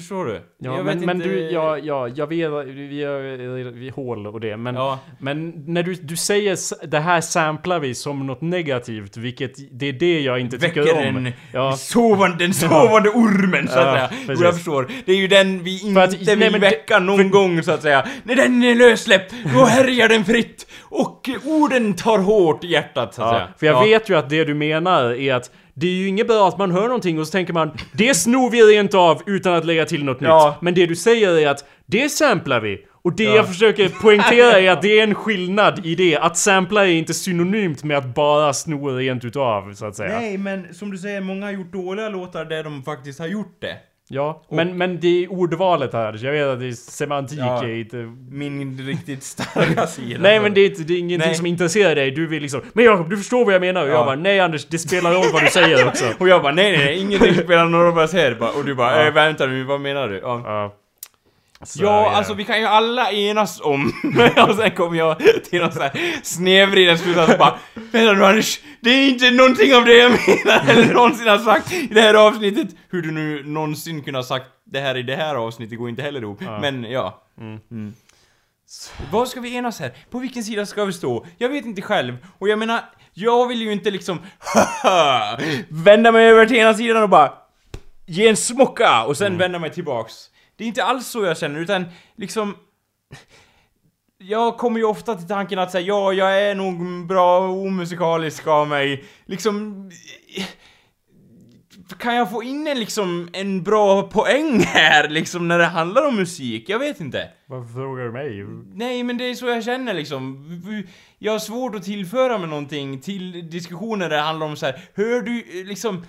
Förstår du? Ja, Jag men, vet men inte- du, ja, ja, jag vet, vi har vi hål och det, men, Ja. men när du, du säger det här samplar vi som något negativt, vilket det är det jag inte tycker Väcker om. en Ja. sovande, den sovande ormen så att säga. precis. Och jag förstår. Det är ju den vi inte För att- vill nej, väcka någon gång så att säga. När den är lössläppt, då härjar den fritt. Och orden tar hårt i hjärtat så att säga. för jag Ja. vet ju att det du menar är att det är ju inget bra att man hör någonting och så tänker man Det snor vi rent av utan att lägga till något Ja. nytt. Men det du säger är att det samplar vi. Och det Ja. jag försöker poängtera är att det är en skillnad i det. Att sampla är inte synonymt med att bara sno rent utav, så att säga. Nej, men som du säger, många har gjort dåliga låtar där de faktiskt har gjort det. Ja, men, men det är ordvalet här. Jag vet att det är semantik Ja. är inte... Min riktigt starka sida. Nej men det är, det är ingenting Nej. som intresserar dig. Du vill liksom... Men Jakob, du förstår vad jag menar. Och Ja. jag bara, nej Anders, det spelar roll vad du säger också. Och jag bara nej nej, ingenting spelar någon roll vad jag säger. Och du bara Ja. äh, vänta nu, vad menar du? Ja. Ja. Så, Ja, alltså vi kan ju alla enas om... och sen kommer jag till någon sån här snedvriden slutsats och bara Vänta nu Anders, det är inte någonting av det jag menar eller någonsin har sagt i det här avsnittet. Hur du nu någonsin kunde ha sagt det här i det här avsnittet går inte heller ihop. Men ja. Mm. Vad ska vi enas här? På vilken sida ska vi stå? Jag vet inte själv. Och jag menar, jag vill ju inte liksom vända mig över till ena sidan och bara ge en smocka och sen vända mig tillbaks. Det är inte alls så jag känner, utan liksom... Jag kommer ju ofta till tanken att säga ja, jag är nog bra omusikalisk av mig. Liksom... Kan jag få in en liksom en bra poäng här liksom när det handlar om musik? Jag vet inte. Varför frågar du mig? Nej, men det är så jag känner liksom. Jag har svårt att tillföra med någonting till diskussioner där det handlar om så här. hör du liksom...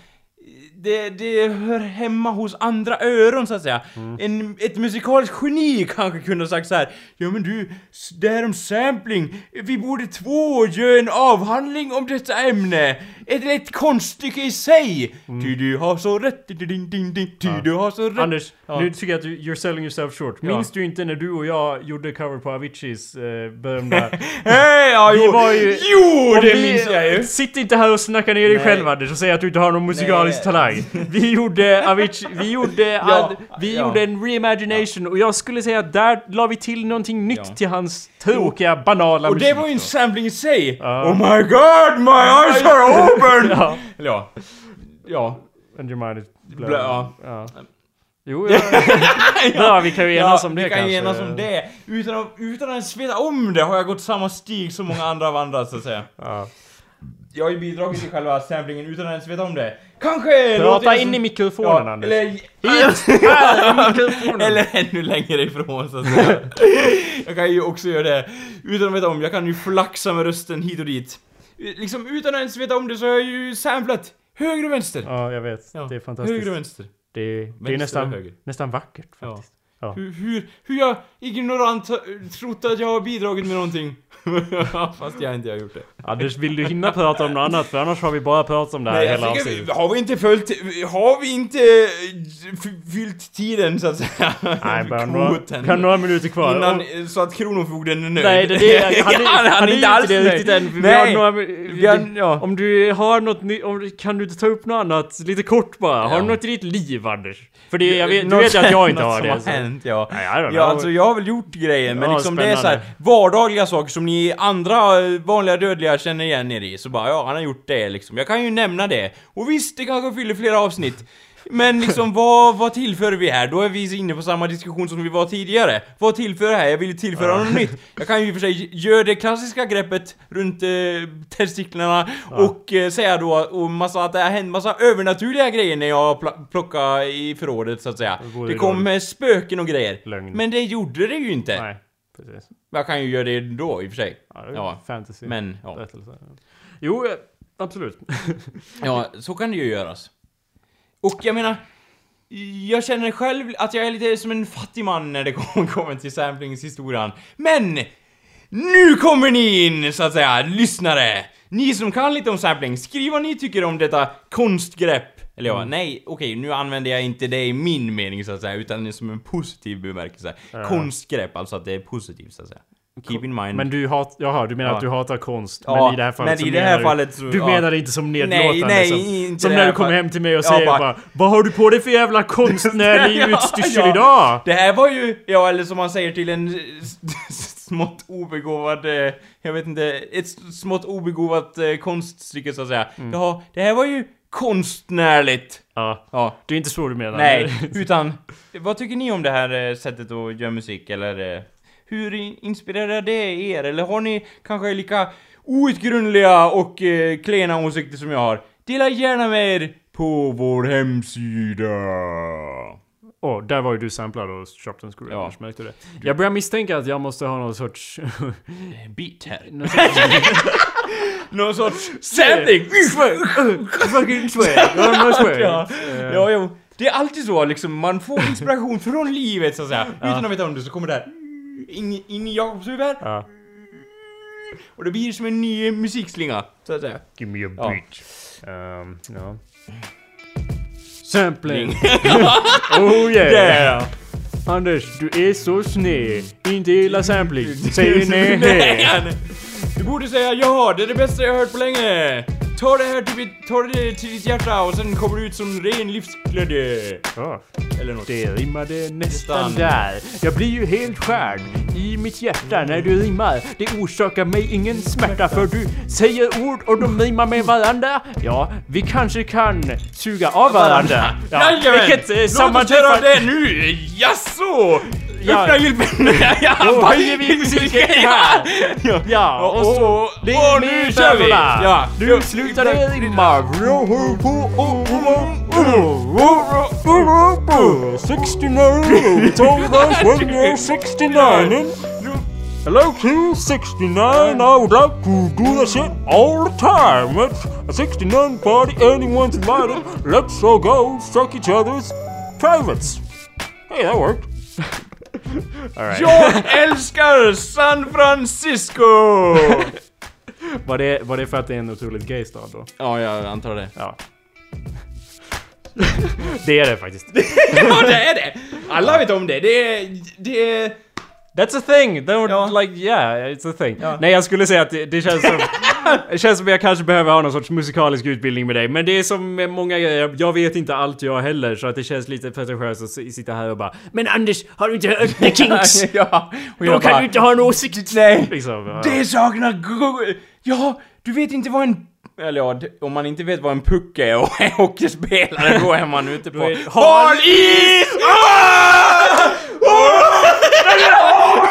Det, det hör hemma hos andra öron så att säga. En, ett musikaliskt geni kanske kunde ha sagt så här. Ja men du, det här om sampling. Vi borde två göra en avhandling om detta ämne. Ett, ett konststycke i sig. Ty du har så rätt, ding, ding, ding, ty du har så rätt. Anders, Ja. nu tycker jag att du, you're selling yourself short. Ja. Minns du inte när du och jag gjorde cover på Aviciis eh, berömda... Hej, ja, Vi jo, var ju- jo Och det vi- minns jag ju. Sitt inte här och snacka ner dig Nej. själv Anders och säg att du inte har någon musikalisk Nej. talang. Vi gjorde Avicii, vi gjorde, Ja, vi ja. gjorde en reimagination och jag skulle säga att där la vi till någonting nytt Ja. till hans tråkiga, banala Och det musik var ju en då. sampling i sig! Ja. Oh my god, my eyes are open! Ja. Eller ja. Ja. And your mind is blown. Blö- ja. ja. Jo, ja. ja, vi kan ju enas om det vi kan kanske. enas om det. Utan att, utan att ens veta om det har jag gått samma stig som många andra vandrar så att säga. Ja. Jag har ju bidragit till själva samplingen utan att ens veta om det. Kanske Prata in som- i mikrofonen Anders. Eller, mikrofonen. eller ännu längre ifrån så att säga. Jag kan ju också göra det utan att veta om. Jag kan ju flaxa med rösten hit och dit. Liksom utan att ens veta om det så har jag ju samplat höger och vänster. Ja, jag vet. Ja, Det är fantastiskt. Höger och vänster. Det, det är Vänster och nästan, nästan vackert faktiskt. Ja. Hur, hur, hur jag ignorant har trott att jag har bidragit med någonting. Fast jag inte har gjort det. Anders, vill du hinna prata om något annat? För annars har vi bara pratat om det här Nej, hela tycker, avsnittet. har vi inte följt, har vi inte eh, fyllt tiden så att säga? Nej, bara några, har några minuter kvar. Innan, Och- så att Kronofogden är nöjd. Nej, det är det, han, är, Ja, han, är inte alls det riktigt än. Vi Nej. har några, har- ja. Om du har något om, kan du inte ta upp något annat lite kort bara? Har Ja. du något i ditt liv Anders? För det, jag vet, du vet att jag inte har det. Har så- hänt, ja. Nej, I don't Ja, alltså jag har väl gjort grejer, men Ja, liksom det är så här spännande. vardagliga saker som ni andra eh, vanliga dödliga känner igen er i. Så bara, ja, han har gjort det liksom. Jag kan ju nämna det. Och visst, det kanske fyller flera avsnitt. Men liksom, vad, vad tillför vi här? Då är vi inne på samma diskussion som vi var tidigare. Vad tillför det här? Jag vill tillföra något nytt. Jag kan ju i och för sig göra det klassiska greppet runt eh, testiklarna och eh, säga då och massa, att det har hänt massa övernaturliga grejer när jag pl- plockade i förrådet så att säga. Det då- kom eh, spöken och grejer. Lögn. Men det gjorde det ju inte. Nej, precis. Jag kan ju göra det då i och för sig. Ja, det är Ja, fantasy. Men, ja. Jo, eh, absolut. Ja, så kan det ju göras. Och jag menar, jag känner själv att jag är lite som en fattig man när det kommer till samplingshistorien. Men! Nu kommer ni in, så att säga, lyssnare! Ni som kan lite om sampling, skriv vad ni tycker om detta konstgrepp. Eller ja, nej, okej, nu använder jag inte det i min mening så att säga, utan som en positiv bemärkelse. Konstgrepp, alltså att det är positivt så att säga. Keep in mind. Men du hat, jaha, du menar Ja. att du hatar konst. Ja, men i det här fallet men i det här du, fallet så- Du ja. menar det inte som nedlåtande nej, som, inte som det när du kommer hem till mig och säger bara- bara, Vad har du på dig för jävla konstnärlig utstyrsel idag? Det här var ju, ja eller som man säger till en smått obegåvad, eh, jag vet inte, ett smått obegåvat eh, konststycke så att säga. Mm. Ja, det här var ju konstnärligt. Ja. Ja. Det är inte så du menar. Nej, utan, vad tycker ni om det här eh, sättet att göra musik eller? Eh, Hur inspirerar det er? Eller har ni kanske lika outgrundliga och eh, klena åsikter som jag har? Dela gärna med er på vår hemsida. Åh, där var ju du samplad och Chopped and Screwed, Ja. Märkte du det? Jag börjar misstänka att jag måste ha någon sorts... Beat här. någon sorts Någon sorts sampling! fucking! Ja, någon swag. ja. Eh, ja, jo. Det är alltid så liksom, man får inspiration från livet så att säga. Utan att veta om det så kommer det här in, in i Jakobs huvud. Ja. Och det blir som en ny musikslinga, så att säga. Give me a Ja. beat. Ehm, ja. Sampling. oh yeah. Yeah. Anders, du är så sned. Inte gillar sampling. Säg nej. Nej! Du borde säga ja, det är det bästa jag har hört på länge! Ta det här till, ditt- ta det till ditt hjärta och sen kommer du ut som ren livsglädje! Ja, Eller något. det rimmade nästan Nästan. där. Jag blir ju helt skärd i mitt hjärta när du rimmar. Det orsakar mig ingen smärta för du säger ord och de rimmar med varandra. Ja, vi kanske kan suga av varandra. Ja, Jajamän! vilket eh, Låt oss sammanträffande... det nu! Jaså! Ja. Ja, Då bara- höjer vi musiken här. ja. Ja, och så... Och nu kör vi! Ja, Nu slutar det rimma. 69, we told us when you're 69 and Hello to 69, I would like to do that shit all the time. It's a 69 party, anyone's invited. Let's all go suck each other's privates. Hey, that worked. Alright. Jag älskar San Francisco! Var det, var det för att det är en otroligt gay stad då? ja, jag antar det. Ja. det är det faktiskt. ja, det är det! Alla vet om det. Det är... Det är... That's a thing! Don't Ja. like, yeah, it's a thing. Nej, jag skulle säga att det, det känns som... det känns som jag kanske behöver ha någon sorts musikalisk utbildning med dig. Men det är som med många grejer, jag vet inte allt jag heller. Så att det känns lite pretentiöst att sitta här och bara Men Anders, har du inte hört The Kinks? ja, och Då kan bara, du inte ha en åsikt! Nej! Liksom, ja. Det saknar Ja, du vet inte vad en... Eller ja, om man inte vet vad en puck är och är hockeyspelare, då är man ute på... Hal is! Ah!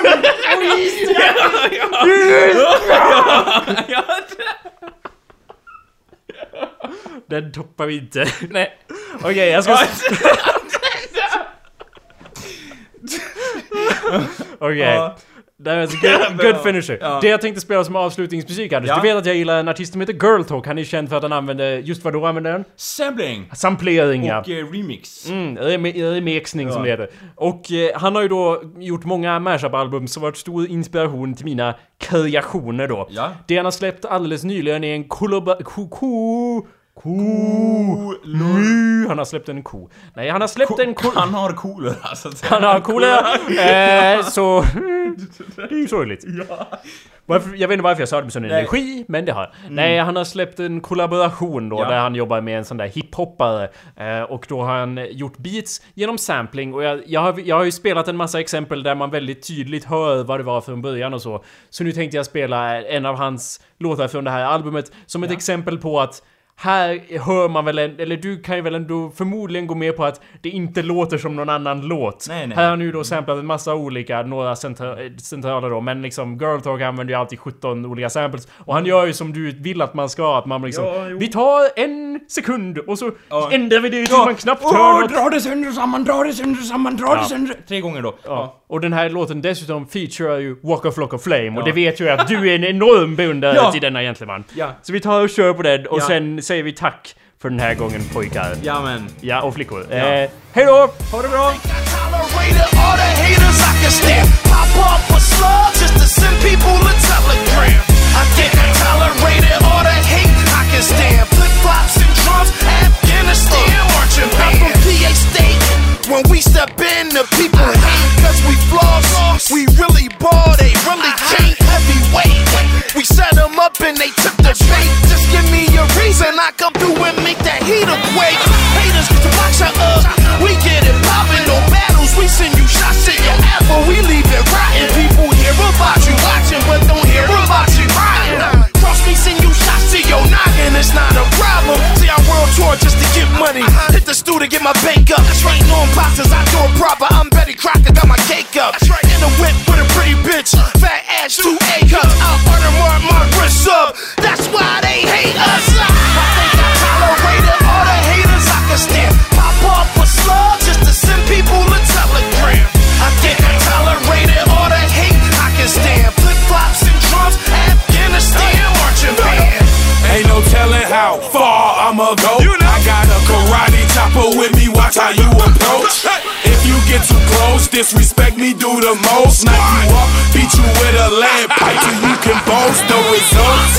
Den toppar vi inte. Nej. Okej, jag ska... Okej. Ja. Det är alltså good, good finisher. Ja. Det jag tänkte spela som avslutningsmusik Anders, Ja. du vet att jag gillar en artist som heter Girl Talk. Han är känd för att han använder, just vad då använder den? Sampling! Samplering ja. Och eh, remix. Mm, rem- remixning som Ja. det heter. Och eh, han har ju då gjort många mashup-album som varit stor inspiration till mina kreationer då. Ja. Det han har släppt alldeles nyligen är en kollaba... Ko... ko Ko... Nu. Han har släppt en ko. Nej, han har släppt en ko... Han har kolera så att säga. Han har kolera. Eh, så... Det är ju sorgligt. Varför, jag vet inte varför jag sa det med sån Nej. Mm. energi, men det har jag. Nej, han har släppt en kollaboration då, Ja. där han jobbar med en sån där hiphoppare. Eh, och då har han gjort beats genom sampling. Och jag, jag, har, jag har ju spelat en massa exempel där man väldigt tydligt hör vad det var från början och så. Så nu tänkte jag spela en av hans låtar från det här albumet som ett exempel på att här hör man väl, en, eller du kan ju väl ändå förmodligen gå med på att det inte låter som någon annan låt. Nej, nej. Här har ju då samplat en massa olika, några centra- centrala då, men liksom Girl Talk använder ju alltid 17 olika samples. Och han gör ju som du vill att man ska, att man liksom... Ja, vi tar en sekund och så Ja. ändrar vi det till Ja. man knappt hör Åh, något. dra det sönder samman, dra det sönder samman, dra Ja. det sönder... Tre gånger då. Ja. Och den här låten dessutom featurear ju Walk of Lock of Flame och Ja. det vet ju att du är en enorm beundrare Ja. till denna gentleman. Ja. Så vi tar och kör på den och Ja. sen säger vi tack för den här gången pojkar. Ja men. Ja, och flickor. Eh, hej då! Ha det bra! Afghanistan marching band. I'm from PA State. When we step in, the people hate cause we floss. We really ball, they really can't. Heavyweight. We set them up and they took the bait. Just give me a reason I come through and make that heat awake. Haters box your up. We get it poppin', no battles. We send you shots to your apple. We leave it rotten. People hear about you watching, but don't hear about you It's not a problem. See, I world tour just to get money. Hit the stew to get my bank up. That's right, no imposters. I do it proper. I'm Betty Crocker, got my cake up. In the whip with a pretty bitch. Fat ass, two A cups. On the mark, my wrist up. That's why they hate us. I think I tolerated all the haters I can stand. Pop off a slug how far I'ma go. I got a karate chopper with me, watch how you approach. If you get too close, disrespect me, do the most. Knock you up, beat you with a lead pipe till you can boast. The results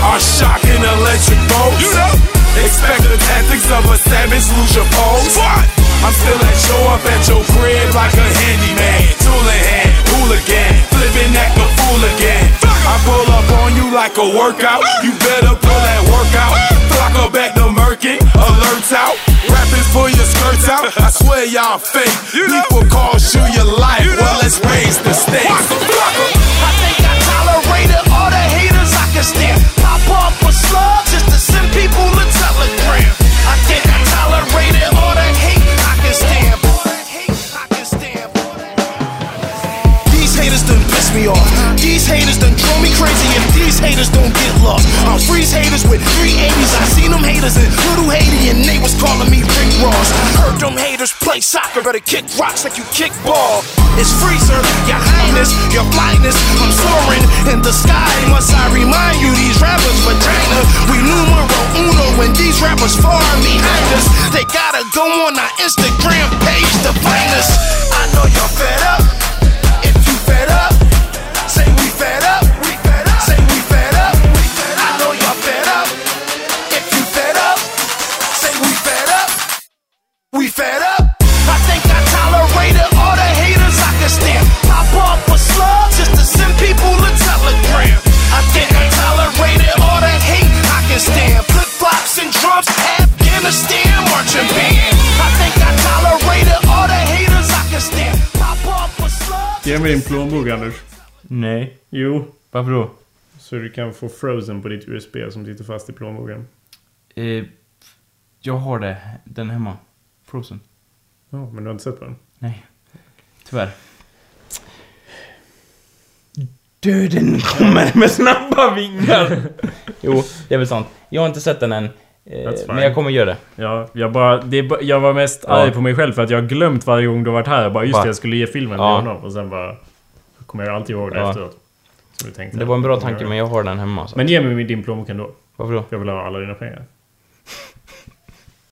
are shocking electric bolts. Expect the tactics of a savage, lose your pose. I'm still at show up at your crib like a handyman. Tool in hand, hooligan, flipping act a fool again. I pull up on you like a workout. You better pull that workout. Flock her back to murking, alerts out. Rappers pull your skirts out. I swear y'all fake. People cost you your life. Well, let's raise the stakes. I haters don't get lost, I'll freeze haters with 380s. I seen them haters in Little Haiti and they was calling me Rick Ross. Heard them haters play soccer, better kick rocks like you kick ball. It's freezer, your highness, your blindness. I'm soaring in the sky. Must I remind you, these rappers vagina. We numero uno when these rappers far behind us. They gotta go on our Instagram page to find us. I know you're fed up. Ge mig din plånbok Anders. Nej. Jo. Varför då? Så du kan få Frozen på ditt USB som sitter fast i plånboken. Eh, jag har det. Den hemma. Frozen. Ja, men du har inte sett på den? Nej. Tyvärr. Döden kommer med snabba vingar! jo, det är väl sant. Jag har inte sett den än. Eh, men jag kommer göra det. Ja, jag bara... Det jag var mest Ja. arg på mig själv för att jag har glömt varje gång du varit här. Jag bara just det, jag skulle ge filmen Ja. till honom. Och sen bara... kommer jag alltid ihåg det Ja. efteråt. Så vi tänkte, Det var en bra tanke men jag har den hemma. Så. Men ge mig din plånbok ändå. Varför då? Jag vill ha alla dina pengar.